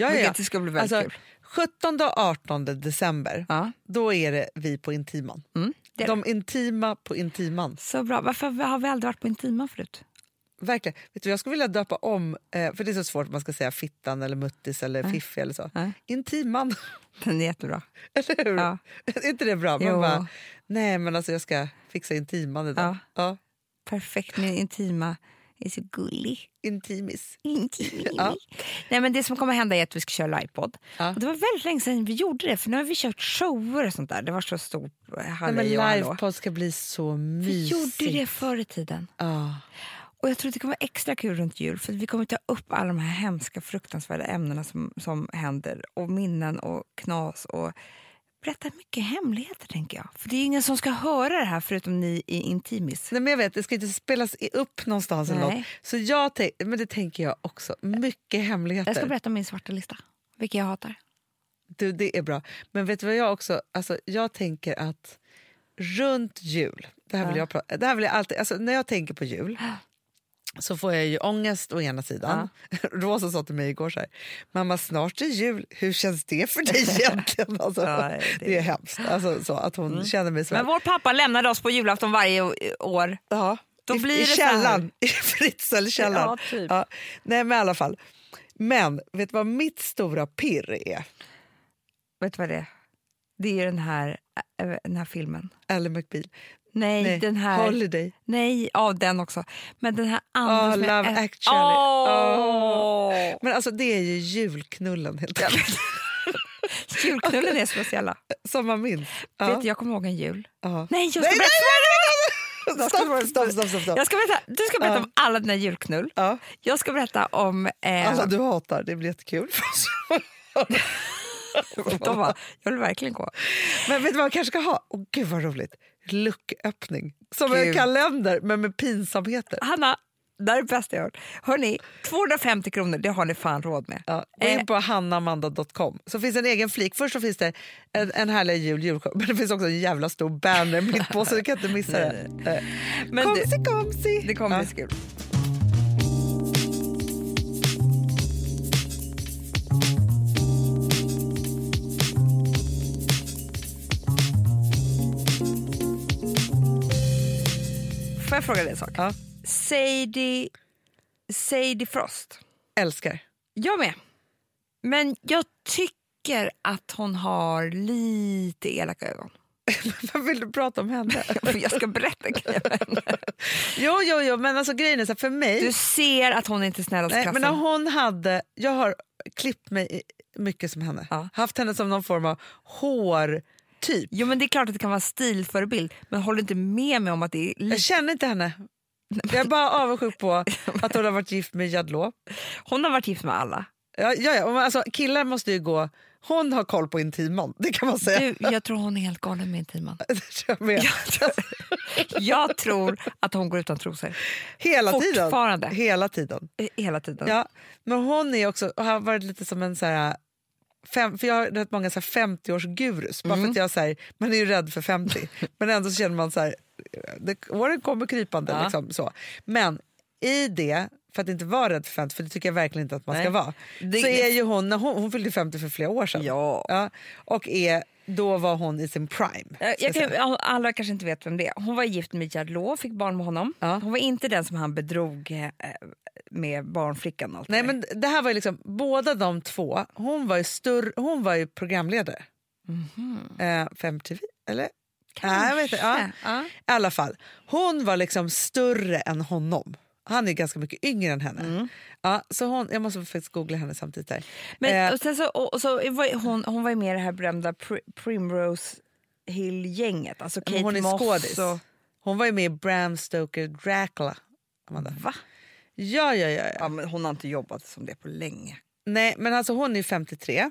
Ja, ja, det ska bli väldigt Alltså, kul. 17 och 18 december, Ja. då är det vi på Intiman. Mm, det det. De intima på Intiman. Så bra. Varför har vi aldrig varit på Intima förut? Verkligen. Vet du, jag skulle vilja döpa om, eh, för det är så svårt att man ska säga fittan eller muttis eller Nej. fiffi eller så. Nej. Intiman, Den är jättebra. [laughs] eller hur? Ja. [laughs] är inte det bra? Man Jo. bara, nej men alltså jag ska fixa intiman idag. Ja. Ja. Perfekt med Intima. Är så gullig. Intimis. Intima. [laughs] Ja. Nej, men det som kommer hända är att vi ska köra livepodd. Ja. Och det var väldigt länge sedan vi gjorde det, för nu har vi kört shower och sånt där. Det var så stort eh, och hallå. livepodd ska bli så Vi mysigt. gjorde det förr i tiden. Ja. Och jag tror att det kommer vara extra kul runt jul för vi kommer ta upp alla de här hemska fruktansvärda ämnena som, som händer och minnen och knas och berätta mycket hemligheter tänker jag. För det är ingen som ska höra det här förutom ni i Intimis. Nej, men jag vet, det ska inte spelas upp någonstans. Eller något. Så jag men det tänker jag också. Mycket hemligheter. Jag ska berätta om min svarta lista, vilka jag hatar. Du, det är bra. Men vet du vad jag också... Alltså, jag tänker att runt jul... Det här vill Ja. jag, prata, det här vill jag alltid... Alltså, när jag tänker på jul [gasps] så får jag ju ångest å ena sidan. [laughs] Rosa sa till mig igår så här, mamma snart är jul, hur känns det för dig [laughs] egentligen? Alltså, Ja, det... det- är hemskt alltså, så, att hon känner mig så. Men vår pappa lämnade oss på julafton varje år. Ja, Då i, blir i källaren, [laughs] i Fritzl-källaren. Ja, typ. Ja, nej men i alla fall. Men vet du vad mitt stora pirr är? Vet du vad det är? Det är den här, den här filmen. Ally McBeal. Nej, Nej, den här... Holiday. Nej, ja den också. Men den här andra... Oh, Love äl- actually. Åh! Men alltså det är ju julknullen helt enkelt. [laughs] Julknullen är speciella. Som man minns. Ja. Vet du, jag kommer ihåg en jul. Ja. Nej, jag ska Nej, berätta, Stopp, stopp, stopp. stopp, stopp. Jag ska berätta, du ska berätta Ja. om alla dina julknull. Ja. Jag ska berätta om... Eh, Alla du hatar, det blir jättekul. [laughs] [laughs] [laughs] de bara, jag vill verkligen gå. Men vet du vad man kanske ska ha? Åh gud vad roligt. Lucköppning. Som en Gud. kalender men med pinsamheter. Hanna, det här är det bästa jag har hört. Hörni, 250 kronor, det har ni fan råd med. Ja, gå Eh. in på hannamanda.com så finns en egen flik. Först så finns det en, en härlig jul, julshow, men det finns också en jävla stor banner mitt på så du kan inte missa det. Eh, Men komsi, komsi. det kommer Ja. bli så kul. Jag fråga dig en sak? Ja. Sadie, Sadie Frost. Älskar. Jag med. Men jag tycker att hon har lite elaka ögon. [laughs] Vad vill du prata om henne? [laughs] Jag ska berätta en grej om henne. jo, jo, jo, men alltså grejen är så här, för mig... Du ser att hon inte är snällast i klassen. men hon hade, jag har klippt mig mycket som henne. Ja. Haft henne som någon form av hårtyp. Jo men det är klart att det kan vara stilförebild men håller inte med mig om att det är Jag känner inte henne. Jag är bara avundsjuk på [laughs] att hon har varit gift med Law. Hon har varit gift med alla. Ja, ja, ja. Alltså, killar måste ju gå... Hon har koll på intiman, det kan man säga. Du, jag tror hon är helt galen med [laughs] tror jag med. [laughs] Jag tror att hon går utan trosor. Hela tiden. Fortfarande. Hela tiden. Eh, Hela tiden. Ja, men hon är också, har varit lite som en så här, fem, för jag har rätt många så här 50-årsgurus, bara för att jag så här, man är ju rädd för 50, [laughs] men ändå så känner man så här, det, åren kommer krypande. Ja. Liksom, så. Men i det, för att inte vara rädd för 50, för det tycker jag verkligen inte att man ska Nej. vara, Det- så är ju hon, när hon, hon fyllde 50 för flera år sedan. Ja. Ja, och är, då var hon i sin prime. Jag, ska jag kan, alla kanske inte vet vem det är. Hon var gift med Gerd Law fick barn med honom. Ja. Hon var inte den som han bedrog eh, med barnflickan. Allt Nej, där. men det här var ju liksom, båda de två, hon var ju, större, hon var ju programledare. Eh, för MTV, eller? Nej, jag vet inte. Ja. Kanske. Ja. I alla fall, hon var liksom större än honom. Han är ganska mycket yngre än henne. Mm. Ja, så hon, jag måste faktiskt googla henne samtidigt. Där. Men, Eh, och så, och, så hon, hon var ju med i det här berömda Pri- Primrose Hill-gänget. Alltså men hon är Moss skådis. och... Hon var ju med i Bram Stoker Dracula. Amanda. Va? Ja, ja, ja, ja. Ja, men hon har inte jobbat som det på länge. Nej, men alltså hon är 53.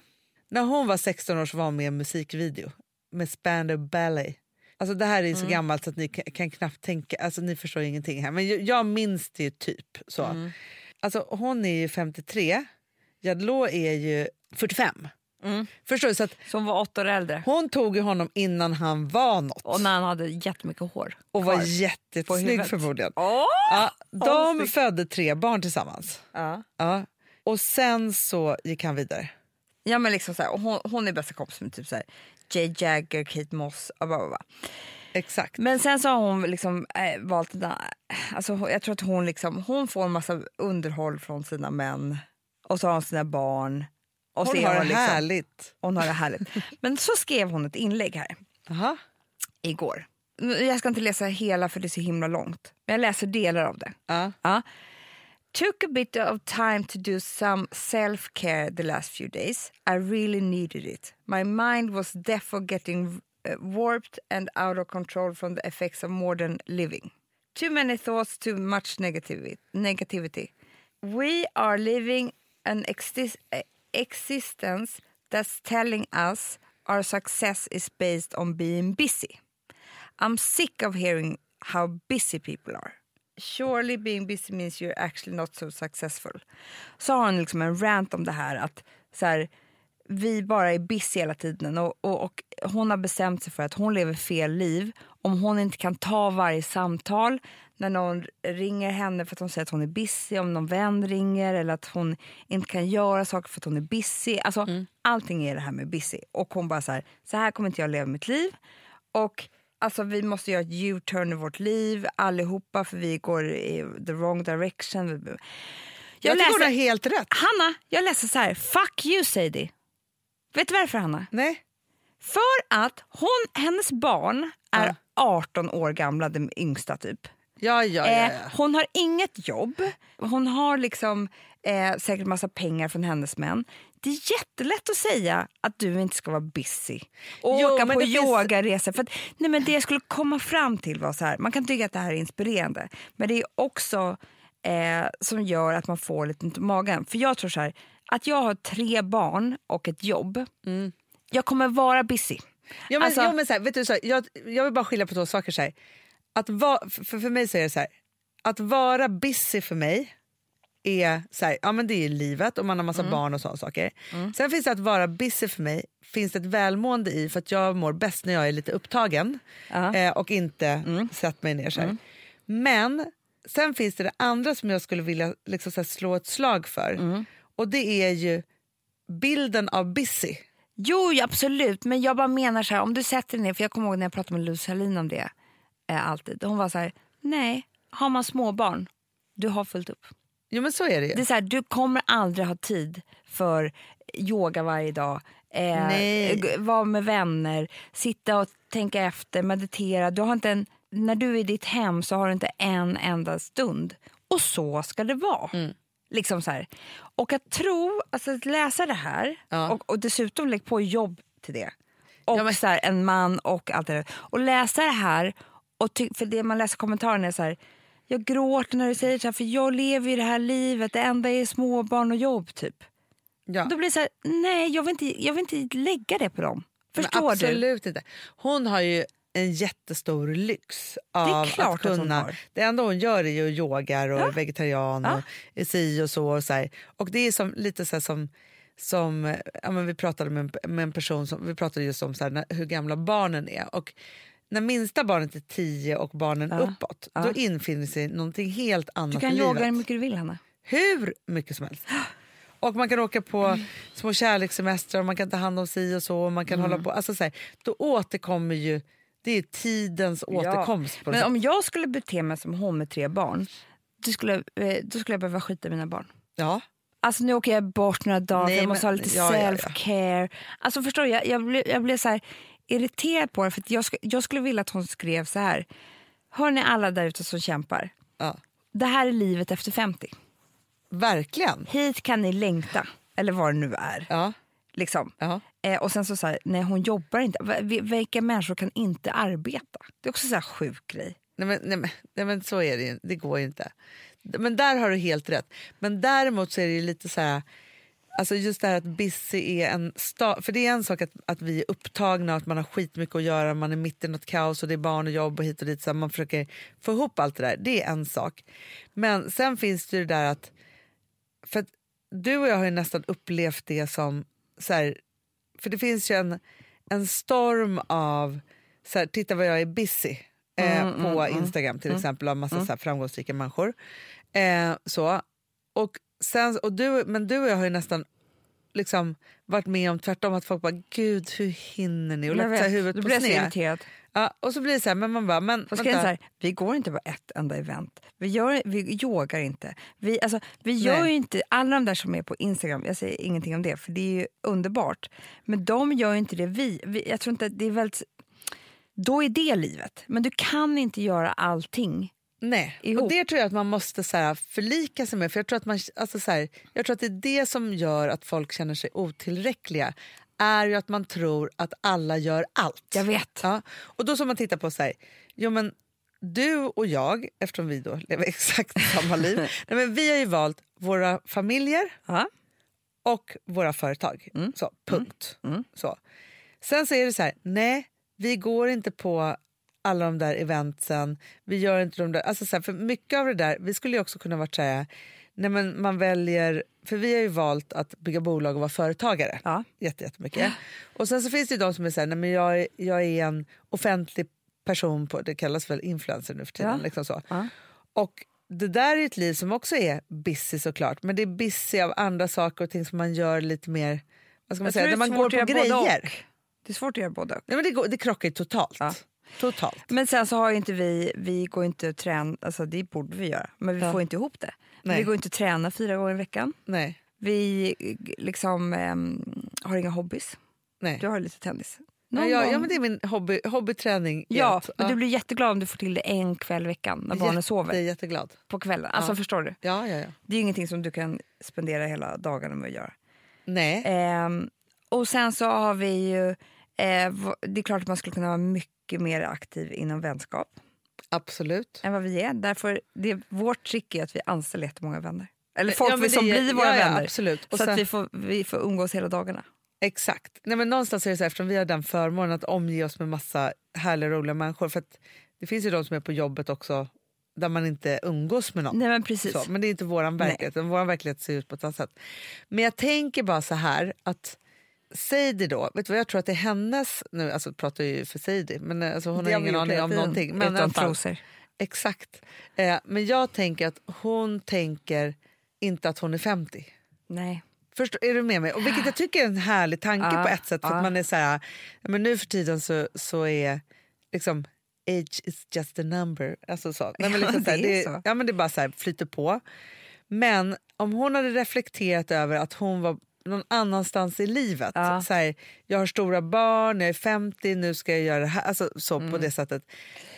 När hon var 16 år så var hon med i en musikvideo med Spandau Ballet. Alltså det här är så gammalt så att ni kan, knappt tänka, alltså ni förstår ingenting här. Men jag, minns det typ så. Alltså hon är ju 53, Gerd Law är ju 45. Förstår du? Så att hon var åtta år äldre. hon tog ju honom innan han var något. Och när han hade jättemycket hår. och var jättesnygg förmodligen. Åh! Ja, de snygg. födde tre barn tillsammans. Ja. Ja. Och sen så gick han vidare. Ja men liksom så här, hon, hon är bästa kompis med typ så här, Jay Jagger, Kate Moss och bla, bla, bla. Exakt. Men sen så har hon liksom äh, valt alltså hon- jag tror att hon liksom, hon får en massa underhåll från sina män och så har hon sina barn. Och Hon har det liksom, härligt. Hon har det härligt. [laughs] Men så skrev hon ett inlägg här Aha. igår. Jag ska inte läsa hela för det är så himla långt. Men jag läser delar av det. Ja. Ja. Took a bit of time to do some self-care the last few days. I really needed it. My mind was therefore getting uh, warped and out of control from the effects of modern living. Too many thoughts, too much negativity. We are living an exis- existence that's telling us our success is based on being busy. I'm sick of hearing how busy people are. Surely being busy means you're actually not so successful. Så har han liksom en rant om det här att så här, vi bara är busy hela tiden och, och, och hon har bestämt sig för att hon lever fel liv om hon inte kan ta varje samtal när någon ringer henne för att hon säger att hon är busy, om någon vän ringer eller att hon inte kan göra saker för att hon är busy. Alltså, Allting är det här med busy. Och hon bara så här, så här kommer inte jag leva mitt liv. Och alltså, vi måste göra ett U-turn i vårt liv allihopa för vi går i the wrong direction. Jag, Jag, tycker hon har läser, helt rätt. Hanna, jag läser så här, fuck you Sadie. Vet du varför Hanna? Nej. För att hon, hennes barn är 18 år gamla, den yngsta typ. Ja, ja, ja, Eh, ja. hon har inget jobb, hon har liksom eh, säkert massa pengar från hennes män. Det är jättelätt att säga att du inte ska vara busy och Jo, åka på det finns- nej, men det jag skulle komma fram till var så här, man kan tycka att det här är inspirerande men det är också eh, som gör att man får lite ont i magen. För jag tror så här, att jag har tre barn och ett jobb, jag kommer vara busy. Ja, men, Alltså- jo, men så här, vet du, så här, jag, jag vill bara skilja på två saker. Så här. Att va, för, för mig så är det så här, att vara busy för mig är, så här, ja, men det är livet och man har massa Mm. barn och sådana saker. Sen finns det att vara busy för mig finns det ett välmående i för att jag mår bäst när jag är lite upptagen eh, och inte Mm. sätter mig ner. Så här. Men sen finns det det andra som jag skulle vilja liksom, här, slå ett slag för Mm. och det är ju bilden av busy. Jo, absolut. Men jag bara menar så här, om du sätter dig ner, för jag kommer ihåg när jag pratade med Luz Hallin om det, eh, alltid. Hon var så här, nej, har man småbarn, du har fullt upp. Jo men så är det ju. Det är så här, du kommer aldrig ha tid för yoga varje dag, eh, vara med vänner, sitta och tänka efter, meditera. Du har inte en, när du är i ditt hem så har du inte en enda stund. Och så ska det vara. Mm. Liksom så här. Och att tro, alltså att läsa det här Ja. och, och dessutom lägg på jobb till det. Och Ja, men- så här, en man och allt det där. Och läsa det här, och för det man läser kommentarerna är så här, jag gråter när du säger så här, för jag lever ju det här livet, det enda är småbarn och jobb typ. Ja. Då blir det så här, nej jag vill inte, jag vill inte lägga det på dem. Men Förstår du? absolut inte. Hon har ju en jättestor lyx av klart att att hon kunna... har. det enda hon gör är ju yogar och är vegetarian Ja. och är si och så. Och, så här. och det är som, lite så som som ja, men vi pratade med en, med en person som vi pratade just om så här, när, hur gamla barnen är. Och när minsta barnet är tio och barnen Ja, uppåt, ja. då infinner sig någonting helt annat Du kan i yoga hur mycket du vill, Hanna. Hur mycket som helst. [gasps] Och man kan åka på Mm. små kärlekssemestrar och man kan ta hand om sig och så. Och man kan Mm. hålla på. Alltså så här, då återkommer ju, det är tidens återkomst. På något Men om jag skulle bete mig som hon med tre barn, då skulle, eh, då skulle jag behöva skita i mina barn. ja. Alltså nu åker jag bort några dagar Nej, jag måste men- ha lite ja, ja, ja. self-care. Alltså förstår du, jag, jag blev, jag blev så här irriterad på det för jag, sk- jag skulle vilja att hon skrev så här. Hör ni alla där ute som kämpar? ja, Det här är livet efter 50. verkligen. Hit kan ni längta. Eller vad det nu är. Ja, Liksom. ja. Eh, och sen så, så här, nej hon jobbar inte. Vilka människor kan inte arbeta? Det är också så här sjuk grej. Nej, men, nej, men, nej men så är det ju, det går ju inte. Men där har du helt rätt. Men däremot så är det lite så här, alltså just det här att busy är en sta- för det är en sak att, att vi är upptagna att man har skitmycket att göra, man är mitt i något kaos och det är barn och jobb och hit och dit, så man försöker få ihop allt det där, det är en sak. Men sen finns det ju det där att, för att du och jag har ju nästan upplevt det som, så här, för det finns ju en, en storm av, så här, titta vad jag är busy eh, på Instagram till exempel av massa så här, framgångsrika människor. Eh, så. Och sen, och du, men du och jag har ju nästan liksom varit med om tvärtom, att folk bara “gud, hur hinner ni?” och lagt huvudet då på blir sned. irriterad. Ja, och så blir det så här, men man bara, men Fast vänta. så här, vi går inte på ett enda event. Vi, gör, vi yogar inte. Vi, alltså, vi gör Nej. ju inte, alla de där som är på Instagram, jag säger ingenting om det för det är ju underbart. Men de gör ju inte det vi. vi jag tror inte det är väldigt, då är det livet. Men du kan inte göra allting. Nej, ihop. och det tror jag att man måste så här, förlika sig med. För jag tror, att man, alltså så här, jag tror att det är det som gör att folk känner sig otillräckliga. Är ju att man tror att alla gör allt. Jag vet. Ja, och då som man tittar på så här, jo men du och jag, eftersom vi då lever exakt [laughs] samma liv, nej, men vi har ju valt våra familjer Ja. och våra företag. Så, punkt. Så. Sen så är det så här, nej, vi går inte på alla de där eventsen. Vi gör inte de där, alltså så här, för mycket av det där, vi skulle ju också kunna varit så här, nej men man väljer, för vi har ju valt att bygga bolag och vara företagare. Ja. Jätte, jättemycket. Och sen så finns det ju de som är så här, nej men jag är, jag är en offentlig person, på, det kallas väl influencer nu för tiden. Ja. Liksom så. Ja. Och det där är ett liv som också är busy såklart, men det är busy av andra saker och ting som man gör lite mer, vad ska man Jag säga, där man går på grejer. Det är svårt att göra både och. Nej, men det, går, det krockar ju totalt. Ja. Totalt. Men sen så har ju inte vi, vi går inte att träna, alltså det borde vi göra, men vi Ja. får inte ihop det. Nej. Vi går inte att träna fyra gånger i veckan. Nej. Vi liksom ehm, har inga hobbys. Nej. Du har lite tennis. Ja, ja, ja, men det är min hobby, hobbyträning. ja, men du blir jätteglad om du får till det en kväll i veckan när barnen sover Jag är jätteglad. på kvällen. Alltså Ja. förstår du? Ja, ja, ja. Det är ingenting som du kan spendera hela dagarna med att göra. Nej. Ehm, och sen så har vi ju, eh, det är klart att man skulle kunna vara mycket mer aktiv inom vänskap Absolut. än vad vi är. Därför, det, vårt trick är att vi anställer jättemånga vänner. Eller Ja, folk men som blir våra ja, ja, vänner. Absolut. Och så sen, att vi får, vi får umgås hela dagarna. Exakt. Nej, men någonstans är det så här, eftersom vi har den förmånen att omge oss med massa härliga roliga människor. För att det finns ju de som är på jobbet också där man inte umgås med någon. Nej men precis. Så, men det är inte vår verklighet. Vår verklighet ser ut på ett annat sätt. Men jag tänker bara så här att Sadie då, vet du vad jag tror att det är hennes, nu alltså pratar jag ju för Sadie, men alltså hon Det har ingen aning om någonting. Men Utan trosor. Exakt. Eh, men jag tänker att hon tänker inte att hon är 50. Nej. Förstår, är du med mig? Och vilket jag tycker är en härlig tanke Ja, på ett sätt. För ja. att man är så här, men nu för tiden så, så är liksom age is just a number. Alltså så. Nej, men liksom det är det, så. Ja, men det bara så här, flyter på. Men om hon hade reflekterat över att hon var någon annanstans i livet. Ja. Så här, jag har stora barn, jag är 50, nu ska jag göra det här. Alltså, så på det sättet.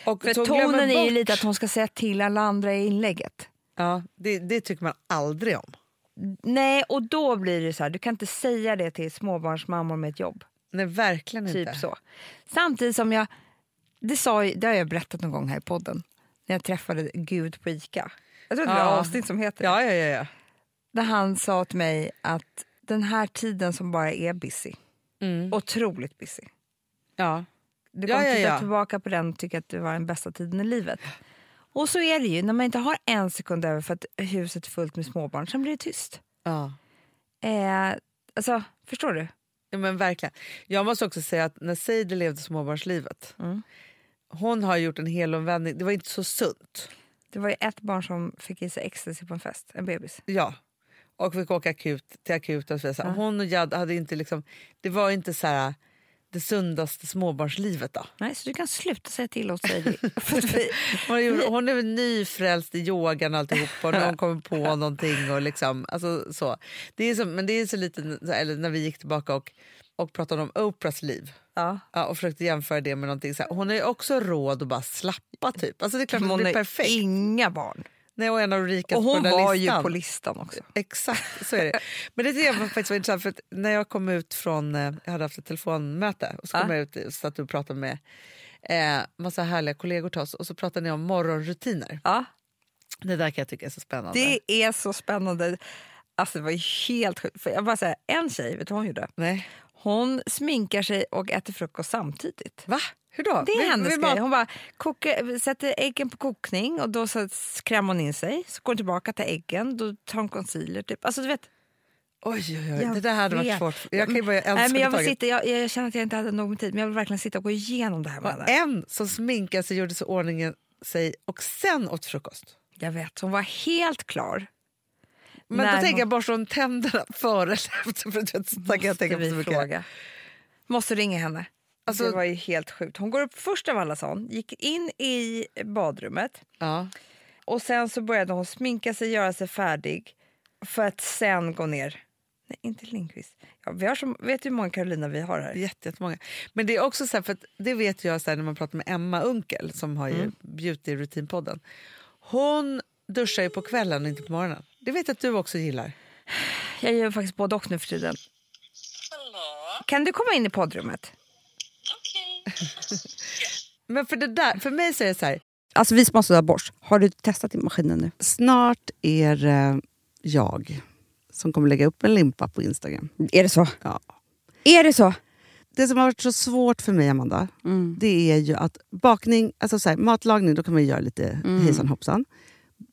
Och Mm. För tonen är ju bort- lite att hon ska säga till alla andra i inlägget. Ja, det, det tycker man aldrig om. Nej, och då blir det så här, du kan inte säga det till småbarnsmammor med ett jobb. Nej, verkligen Typ inte. så. Samtidigt som jag, det, sa, det har jag berättat någon gång här i podden, när jag träffade Gud på Ica. Jag tror att det var Ja. avsnitt som heter det. Ja, ja, ja. ja. Där han sa till mig att den här tiden som bara är busy, Mm. otroligt busy. ja. Du kommer ja, titta ja. tillbaka på den och tycka att det var den bästa tiden i livet. Och så är det ju, när man inte har en sekund över för att huset är fullt med småbarn, sen blir det tyst. ja. Eh, Alltså, förstår du? Ja, men verkligen. Jag måste också säga att när Sadie levde småbarnslivet, Mm. hon har gjort en helomvändning. Det var inte så sunt. Det var ju ett barn som fick i sig ecstasy på en fest, en bebis. Ja. Och fick åka akut, till akuten. och så. Ja. Hon och Jad hade inte liksom, det var inte så här det sundaste småbarnslivet. Då. Nej, så du kan sluta säga till oss, [laughs] att vi- Hon, är väl nyfrälst i yogan alltihop och när hon kommer på någonting. Och liksom, alltså, så. Det är så, men det är så lite, eller när vi gick tillbaka och, och pratade om Oprahs liv. ja. Ja, och försökte jämföra det med någonting. Så här. Hon har ju också råd att bara slappa typ. Alltså det är klart Hon det blir perfekt. inga barn. Nej, och en av de rikaste Och på hon den där var listan. ju på listan också. Exakt, så är det. [laughs] Men det tycker faktiskt var intressant för att när jag kom ut från, eh, jag hade haft ett telefonmöte och så kom Ja. jag ut och satt och pratade med eh, massa härliga kollegor till oss och så pratade ni om morgonrutiner. Ja, Det där kan jag tycka är så spännande. det är så spännande. Alltså det var helt sjukt. För jag bara säga, en tjej, vet du vad hon gjorde? Nej. Hon sminkar sig och äter frukost samtidigt. Va? Hur då? Det är Vi- hennes vi grej. mat- Hon bara kokar, sätter äggen på kokning och då så hon in sig. Så går hon tillbaka till äggen, då tar hon concealer. Typ. Alltså, du vet, Oj, oj, oj. Jag Det där hade varit svårt. Jag kan ju bara älska Nej, men jag, vill sitta, jag, jag känner att jag inte hade nog med tid, men jag vill verkligen sitta och gå igenom det här med henne. en som sminkade sig, gjorde sig ordningen sig och sen åt frukost. Jag vet, hon var helt klar. Men då tänker jag borsta om tänderna före eller efter. För så kan jag tänka på så mycket. fråga. Måste ringa henne. Alltså- det var ju helt sjukt. Hon går upp först av alla sån, gick in i badrummet Ja. och sen så började hon sminka sig, göra sig färdig för att sen gå ner. Nej, inte Lindqvist. Ja, vi har så, vet du hur många Carolina vi har här? Jätte- Jättemånga. Men det är också så här, för att det vet jag så här, när man pratar med Emma Unkel som har ju Mm. Beauty Routine-podden. Hon duschar ju på kvällen och inte på morgonen. Det vet jag att du också gillar. Jag gör faktiskt både och nu för tiden. Kan du komma in i poddrummet? [laughs] Men för det där, för mig så är det så här, Alltså vi som har sådär borst, har du testat i maskinen nu? Snart är det jag som kommer lägga upp en limpa på Instagram. Är det så? Ja. Är det så? Det som har varit så svårt för mig, Amanda, Mm. det är ju att bakning, alltså så här, matlagning, då kan man ju göra lite Mm. hejsan hoppsan.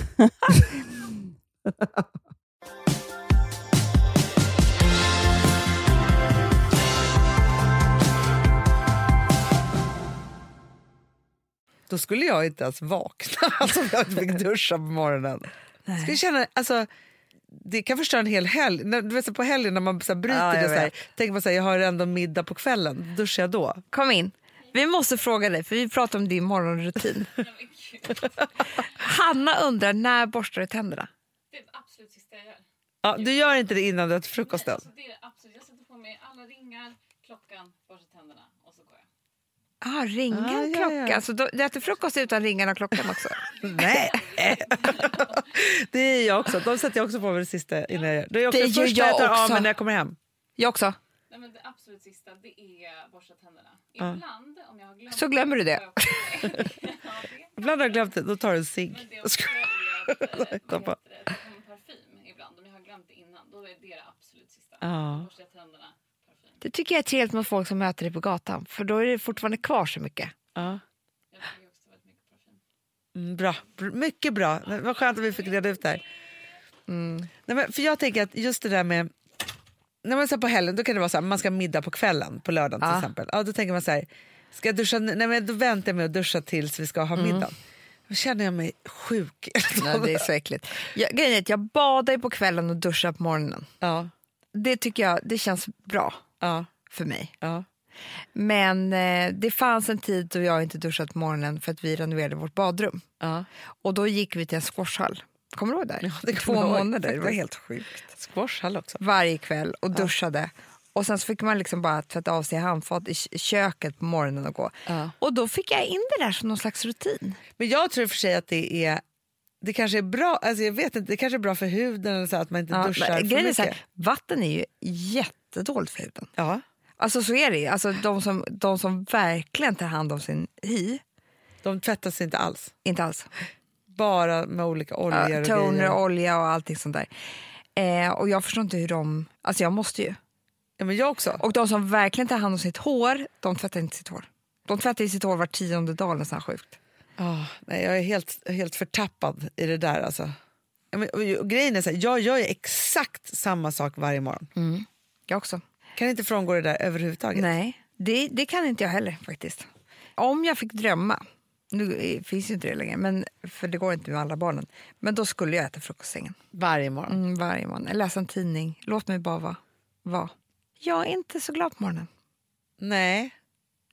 [laughs] Då skulle jag inte ens vakna [laughs] alltså, om jag inte fick duscha på morgonen. Skulle känna, alltså, det kan förstöra en hel helg. När, du vet, på helgen när man så här, bryter Ja, det, så här, tänker man så här, jag har ändå middag på kvällen, duschar jag då? Kom in. Vi måste fråga dig, för vi pratar om din morgonrutin. Hanna undrar när borstar du tänderna? Det är det absolut sista jag gör. Ja, du gör inte det innan du äter frukosten? Alltså, det är absolut. Jag sätter på mig alla ringar, klockan, borstar tänderna och så går jag. Ah, ringen, Ah, ja, klockan. ja. Så du, du äter frukost utan ringarna och klockan också? [laughs] Nej! [laughs] det är jag också. De sätter jag också på mig det sista innan jag gör. Det är också Det det gör första jag jag tar av också. mig när jag kommer hem. Jag också. Nej, men det absolut sista det är borsta tänderna. Ibland om jag har glömt Så glömmer du det. [laughs] ja, det. Ibland har jag glömt det, då tar du en cigg. Men det också är att eh, [laughs] vad som parfym ibland. Om jag har glömt det innan, då är det det absolut sista. Ja. Borsta tänderna, parfym. Det tycker jag är trevligt med folk som möter dig på gatan, för då är det fortfarande kvar så mycket. Ja. Jag tycker också väldigt mycket parfym. Mm, bra. Br- Mycket bra. Var skönt att vi fick reda ut det här. Mm. Nej, men för jag tänker att just det där med... När man så på helgen då kan det vara så här, man ska ha middag på kvällen på lördagen till Ja. exempel. Ja, då tänker man så här, ska jag duscha? Nej, men då väntar jag med att duscha tills vi ska ha middag. Då känner jag mig sjuk. [laughs] Nej, det är så äckligt. Jag, grejen är att jag badar på kvällen och duschar på morgonen. ja, Det tycker jag det känns bra ja, för mig. ja. Men eh, det fanns en tid då jag inte duschat på morgonen för att vi renoverade vårt badrum. ja. Och då gick vi till en squashhall. Kommer du ihåg det? kommer Två månader. Det var faktiskt. helt sjukt. Squashhall också. Varje kväll och duschade. Och sen så fick man liksom bara tvätta av sig handfat i köket på morgonen och gå. Ja. Och då fick jag in det där som någon slags rutin. Men jag tror för sig att det är det kanske är bra, alltså jag vet inte, det kanske är bra för huden eller så att man inte Ja, duschar men för är mycket. så här, vatten är ju jättedåligt för huden. Ja, Alltså så är det. Alltså, de, som, de som verkligen tar hand om sin hy, de tvättar sig inte alls. inte alls. Bara med olika oljor Ja, och toner, grejer. olja och allting sånt där. Eh, och jag förstår inte hur de... Alltså jag måste ju. Ja, men jag också. Och de som verkligen tar hand om sitt hår, de tvättar inte sitt hår. De tvättar ju sitt hår var tionde dag nästan sjukt. Ah, nej, jag är helt, helt förtappad i det där. Alltså. Men, och, och grejen är så här, jag gör exakt samma sak varje morgon. Jag också. Kan inte frångå det där överhuvudtaget. Nej, det, det kan inte jag heller faktiskt. Om jag fick drömma, nu eh, finns ju inte det längre, men, för det går inte med alla barnen, men då skulle jag äta frukostsängen. Varje morgon. Mm, varje morgon. Läsa en tidning. Låt mig bara vara. vara. Jag är inte så glad på morgonen. Nej,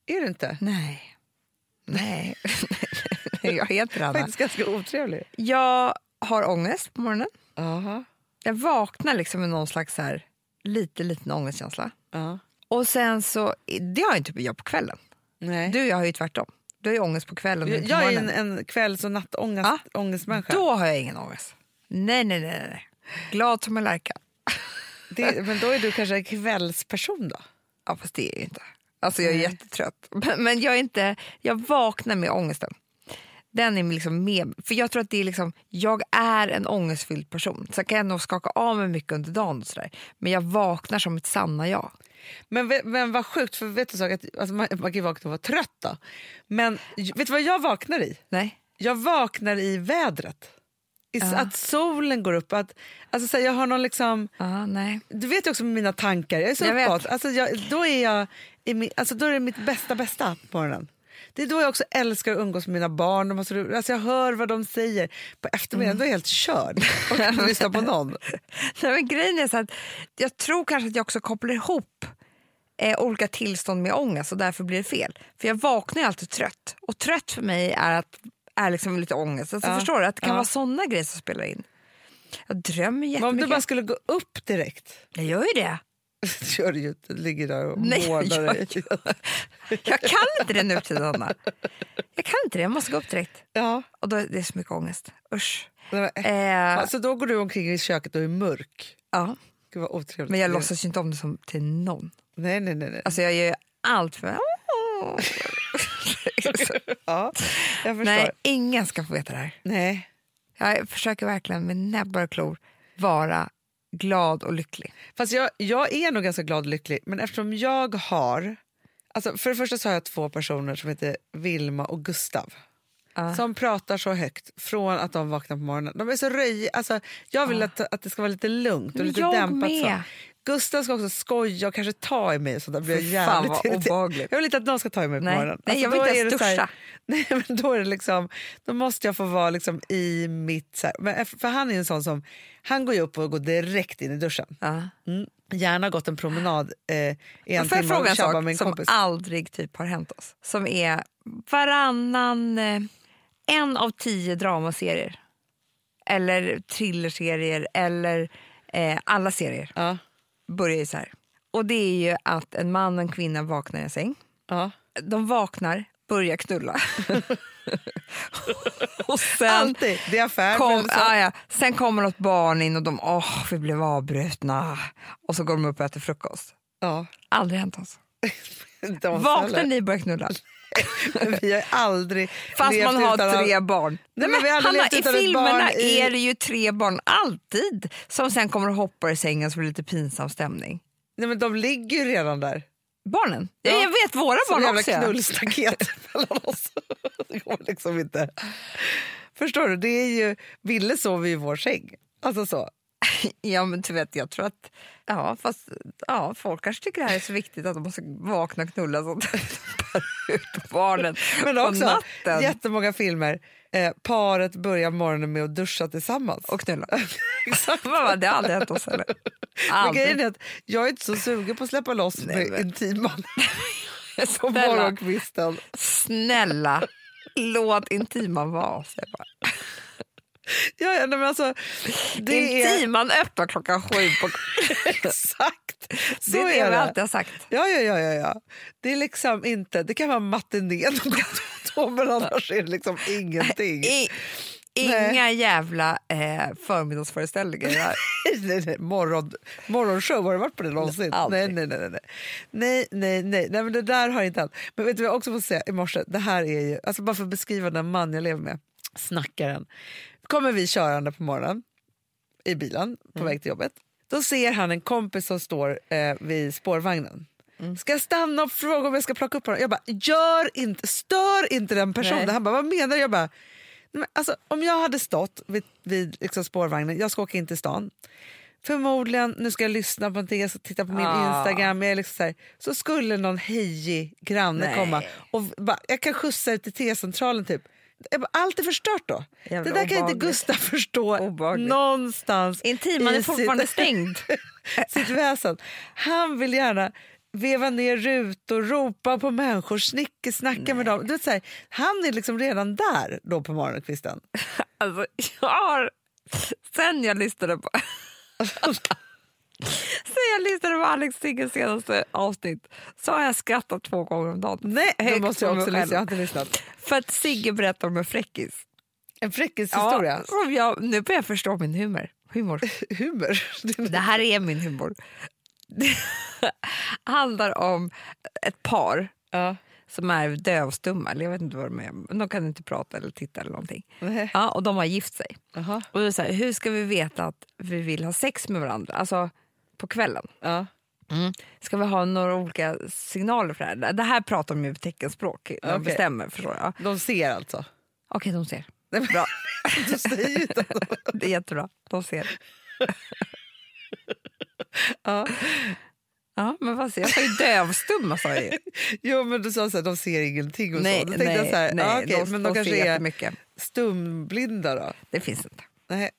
är du inte? Nej. Nej. [laughs] jag heter Anna. Faktiskt ganska otrevlig. Jag har ångest på morgonen. Aha. Jag vaknar liksom med någon slags så här, lite liten ångestkänsla. Ja. Och sen så, det har inte jag på kvällen. Nej. Du och jag har ju tvärtom. Du har ju ångest på kvällen jag, är en, en kvälls och nattångest Ja. ångestmänniska. Då har jag ingen ångest. Nej, nej, nej. nej. Glad som en lärka. [laughs] Det, men då är du kanske en kvällsperson då? Ja, fast det är jag inte. Alltså jag är Nej. jättetrött. [laughs] Men, men jag är inte, jag vaknar med ångesten. Den är liksom med, för jag tror att det är liksom, jag är en ångestfylld person. Sen kan jag nog skaka av mig mycket under dagen och sådär. Men jag vaknar som ett sanna jag. Men, men vad sjukt, för vet du sak, att, alltså man, man kan ju vakna och vara trött då. Men vet du vad jag vaknar i? Nej? Jag vaknar i vädret. I, s- Ja. Att solen går upp. Att, alltså, så här, jag har någon liksom, Ja, nej. du vet ju också mina tankar, jag är så Jag uppåt. Alltså, jag, då, är jag, i min, alltså, då är det mitt bästa bästa på morgonen. Det är då jag också älskar att umgås med mina barn. De har så alltså jag hör vad de säger. På eftermiddagen då är jag helt körd [laughs] och lyssnar på någon. Nej, men grejen är så att jag tror kanske att jag också kopplar ihop eh, olika tillstånd med ångest och därför blir det fel. För jag vaknar ju alltid trött och trött för mig är att är liksom lite ångest. Alltså, Ja. Förstår du? Att det kan Ja. vara såna grejer som spelar in. Jag drömmer Men om jättemycket. du bara skulle gå upp direkt. Jag gör ju det. Det gör du ju inte. Ligger där och Nej, målar jag dig. Jag kan inte det nu till Anna. Jag kan inte det, jag måste gå upp direkt. Ja. Och då är det så mycket ångest. Usch. Men- Eh, Alltså då går du omkring i köket och är mörk. ja. Gud vad otrevligt. Men jag låtsas ju inte om det som till någon. Nej, nej, nej. nej. Alltså jag gör ju allt för... [laughs] Ja, jag förstår. Nej, Nej. ingen ska få veta det här. nej. Jag försöker verkligen med näbbar och klor vara glad och lycklig. Fast jag, jag är nog ganska glad och lycklig, men eftersom jag har... Alltså för det första så har jag två personer som heter Vilma och Gustav. Ja. Som pratar så högt från att de vaknar på morgonen. De är så röjiga. Alltså, jag vill att, att det ska vara lite lugnt och Men lite jag dämpat. Så. Gustav ska också skoja och kanske ta i mig. Så där blir jag Fy fan, jävligt vad. Jag vill inte att någon ska ta i mig på Nej. morgonen. Nej, jag vill inte ens här-. [laughs] Nej, men då, är det liksom, då måste jag få vara liksom i mitt... Så här, men för han är en sån som... Han går upp och går direkt in i duschen. Ja. Mm. Gärna gått en promenad eh, i en timme fråga en sak med en som kompis. aldrig typ har hänt oss? Som är varannan... Eh, en av tio dramaserier. Eller thrillerserier eller eh, alla serier Ja, börjar ju så här. Och det är ju att en man och en kvinna vaknar i en säng. ja. De vaknar, börjar knulla. [laughs] och sen... Alltid. Det är affär. Kom, ah, ja. Sen kommer något barn in och de åh, vi blev avbrutna. Och så går de upp och äter frukost. ja. Aldrig hänt oss. [laughs] De Vaknar ni och börjar knulla? [laughs] [laughs] Vi har aldrig Fast levt man har utan tre barn. Nej, men vi har Hanna, I filmerna i- är det ju tre barn alltid som sen kommer och hoppar i sängen så blir det lite pinsam stämning. Nej, men de ligger ju redan där. Barnen? Ja. Ja. Jag vet våra Som barn jävla också. ja. knullstaket [laughs] mellan oss. Det går liksom inte. Förstår du? Det är ju, Ville sover ju i vår säng. Alltså så. [laughs] Ja men du vet jag tror att ja, fast, ja, folk kanske tycker det här är så viktigt att de måste vakna och knulla så att de bär ut barnen Men på också natten. jättemånga filmer. Eh, paret börjar morgonen med att duscha tillsammans. Och knulla. [laughs] Vad, det har aldrig hänt oss eller? Men Aldrig. grejen är att jag är inte så sugen på att släppa loss Nej, med intiman [laughs] på Snälla, morgonkvisten. snälla, låt intiman vara. Ja, nej, men alltså, det är Intiman öppnar klockan sju på [laughs] exakt så Det är det är det. alltid har sagt. Ja, ja, ja, ja, ja. Det är liksom inte, det kan vara matiné någon gång [laughs] då, men annars är det liksom ingenting. I, inga jävla eh, förmiddagsföreställningar [laughs] nej, nej, morgon, morgonshow, har du varit på det någonsin? Nej, nej, nej, nej, nej. Nej, nej, nej, nej, men det där har inte hänt. Men vet du vad jag också får säga i morse? Det här är ju, alltså bara för att beskriva den man jag lever med, snackaren. Kommer vi körande på morgonen i bilen på väg till jobbet. Då ser han en kompis som står eh, vid spårvagnen. Ska jag stanna och fråga om jag ska plocka upp honom? Jag bara, gör inte, stör inte den personen. Nej. Han bara, vad menar du? Jag bara, "Nej, men alltså, om jag hade stått vid, vid liksom spårvagnen, jag ska åka in till stan. Förmodligen, nu ska jag lyssna på någonting, jag ska titta på min Ah. Instagram. Jag är liksom så, här, så skulle någon hejig granne Nej. komma och bara, jag kan skjutsa ut till T-centralen typ. Allt är förstört då. Jävla det där kan inte. Gustav förstå Obehagligt. någonstans Intiman är fortfarande sitt, stängd. [laughs] sitt väsen. Han vill gärna veva ner rutor, ropa på människor, snicka, snacka med dem. Du vet, så här, han är liksom redan där då på morgonkvisten. [laughs] Alltså, jag har, sen jag lyssnade på [laughs] Sen jag lyssnade på Alex Sigges senaste avsnitt så har jag skrattat två gånger om dagen. Nej, då Högt måste jag också lyssna. Jag har inte lyssnat. För att Sigge berättar om en fräckis. En fräckishistoria. Ja, jag, nu börjar jag förstå min humor. humor. [laughs] Humor. Det här är min humor. Det [laughs] handlar om ett par ja. som är dövstumma, eller jag vet inte vad de är, de kan inte prata eller titta eller någonting. Nej. Ja, och de har gift sig. Jaha. Och det är så här, hur ska vi veta att vi vill ha sex med varandra? Alltså på kvällen. Ja. Ska vi ha några olika signaler för det här? Det här pratar de ju teckenspråk de Okej. bestämmer. Förstår jag. De ser alltså. Okej, de ser. Bra. [laughs] Du säger inte de- [laughs] Det är jättebra. De ser. [laughs] ja. Ja, men vad säger jag? Jag ju dövstumma sa jag ju. Jo, men du sa så här, de ser ingenting och Nej, så. Då tänkte nej, så här, nej, ja, okej, de- men de, de kanske ser är stumblinda då? Det finns inte. Nej.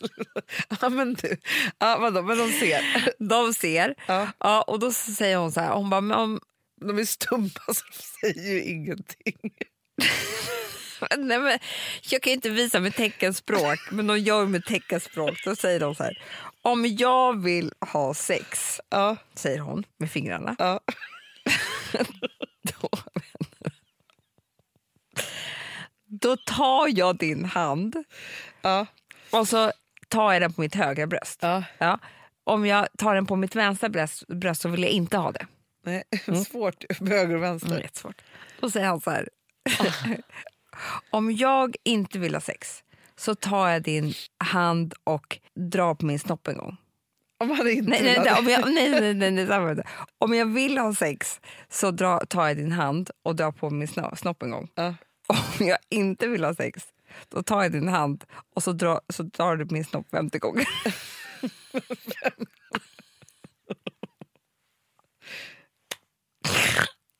[laughs] ja, men du. Ja, vadå, men de ser. [laughs] De ser. Ja. Ja, och då säger hon så här, hon bara, om, De är stumma så de säger ju ingenting. [laughs] nej men, jag kan ju inte visa med teckenspråk, men de gör med teckenspråk. Då säger de så här, om jag vill ha sex, Ja, säger hon med fingrarna. ja. Då, då tar jag din hand ja. och så tar jag den på mitt högra bröst. ja. Ja. Om jag tar den på mitt vänstra bröst, bröst så vill jag inte ha det. Nej, [laughs] svårt med höger och vänster. Mm, jättesvårt. Då säger han så här. [laughs] Om jag inte vill ha sex så tar jag din hand och drar på min snopp en gång. Om han inte Nej, nej, nej, om jag, nej, nej, [laughs] nej, nej. Om jag vill ha sex så dra, tar jag din hand och drar på min sno- snopp en gång. Ja. Om jag inte vill ha sex då tar jag din hand och så drar, så drar du min snopp 50 gånger.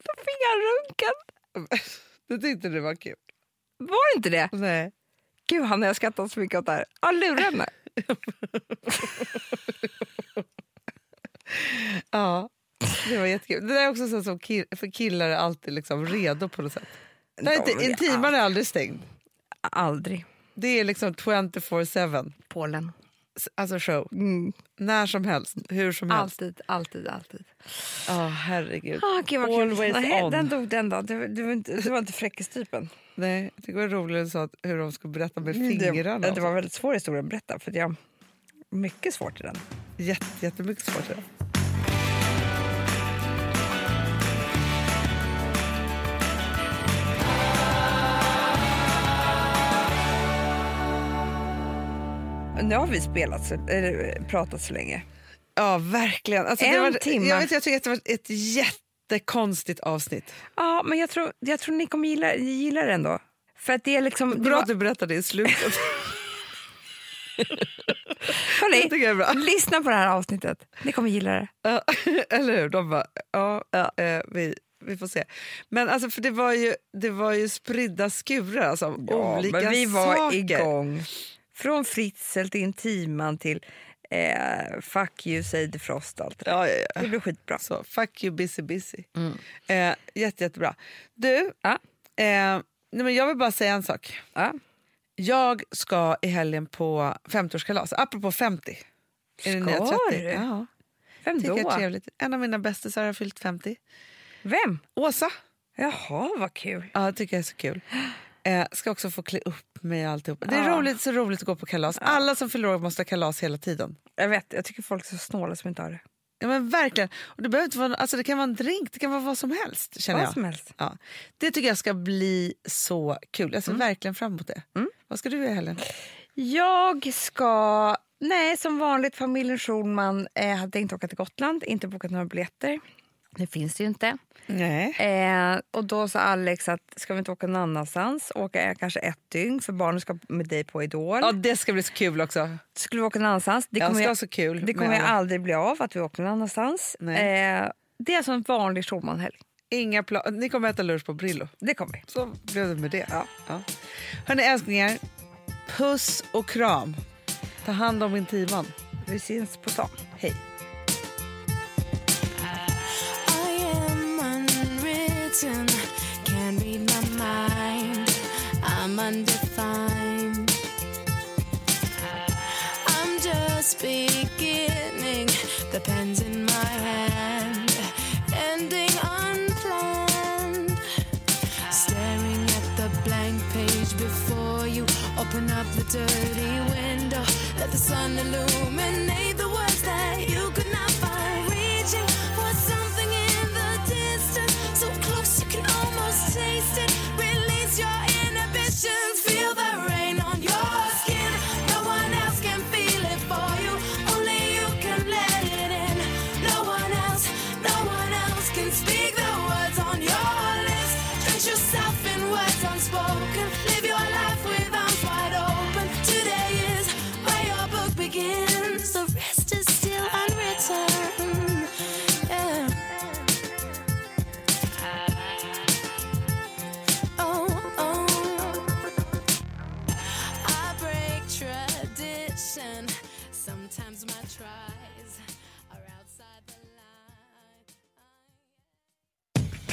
Då fick han runken. Du tyckte det var kul? Var det inte det? Nej. Gud, han har skrattat så mycket åt det här. Ja, lura henne. [laughs] Ja, det var jättekul. Det där är också så som kill- för killar är alltid liksom redo på något sätt. Det inte, intiman är aldrig stängd. Aldrig. Det är liksom 24-7. Polen. Alltså show. Mm. När som helst, hur som helst. Alltid, alltid, alltid. Ja, herregud. Ah, gud vad kul. Always Nej, on. den dog den då. Du, du, var inte, du var inte fräckistypen. Nej, det var roligt så att hur de skulle berätta med fingrarna. Mm, Det, det var väldigt svår historia att berätta. För jag, mycket svårt i den. Jätte, jättemycket svårt. det. Nu har vi spelat så, eller, pratat så länge. Ja, verkligen. Alltså, En det var, timme. Jag, vet, jag tycker att det var ett jättekonstigt avsnitt. Ja, men jag tror, jag tror ni kommer gilla, gilla det ändå. För att det är liksom... det Bra var- att du berättade i slutet. [laughs] Hörni, det lyssna på det här avsnittet. Ni kommer gilla det. Ja, [laughs] eller hur? De bara, ja, eh, vi, vi får se. Men alltså, för det var ju, det var ju spridda skurar alltså, av olika men vi var saker. igång. Från Fritzl till Intiman till eh, Fuck you, say the frost. Allt det. Ja, ja, ja. det blev skitbra. Så, fuck you, busy, busy. Eh, jätte, jättebra. Du, Ja. eh, nej, men jag vill bara säga en sak. Ja. Jag ska i helgen på 50-årskalas, apropå 50. Är det nya Ska 30? du? Ja, Vem tycker då? trevligt. En av mina bästisar har fyllt 50. Vem? Åsa. Jaha, vad kul. Ja, det tycker jag är så kul. Eh, ska också få klä upp mig och alltihop. Det är Ja. roligt, så roligt att gå på kalas. Alla som fyller år måste ha kalas hela tiden. Jag vet, jag tycker folk är så snåla som inte har det. Ja, men verkligen. Och det, behöver inte vara, alltså det kan vara en drink, det kan vara vad som helst. Känner Vad jag. som helst. Ja. Det tycker jag ska bli så kul. Jag ser verkligen fram emot det. Vad ska du göra i helgen? Jag ska... Nej, som vanligt, familjen Schulman eh, hade inte åka till Gotland, inte bokat några biljetter. Det finns det ju inte. Nej. Eh, och då sa Alex att ska vi inte åka någon annanstans, åka kanske ett dygn för barnen ska med dig på Idol. Ja, det ska bli så kul också. Skulle vi åka någon annanstans? Det Det kommer, jag, så kul. det kommer alla. aldrig bli av att vi åker någon annanstans. Eh, det är alltså en vanlig Schulmanhelg. Inga pla- Ni kommer äta lunch på Brillo. Det kommer vi. Så blev det med det. Ja. Ja. Hörni älsklingar, puss och kram. Ta hand om intiman. Vi syns på stan. Hej. Can't read my mind. I'm undefined. I'm just beginning, the pen's in my hand, ending unplanned. Staring at the blank page before you, open up the dirty window, let the sun illuminate the words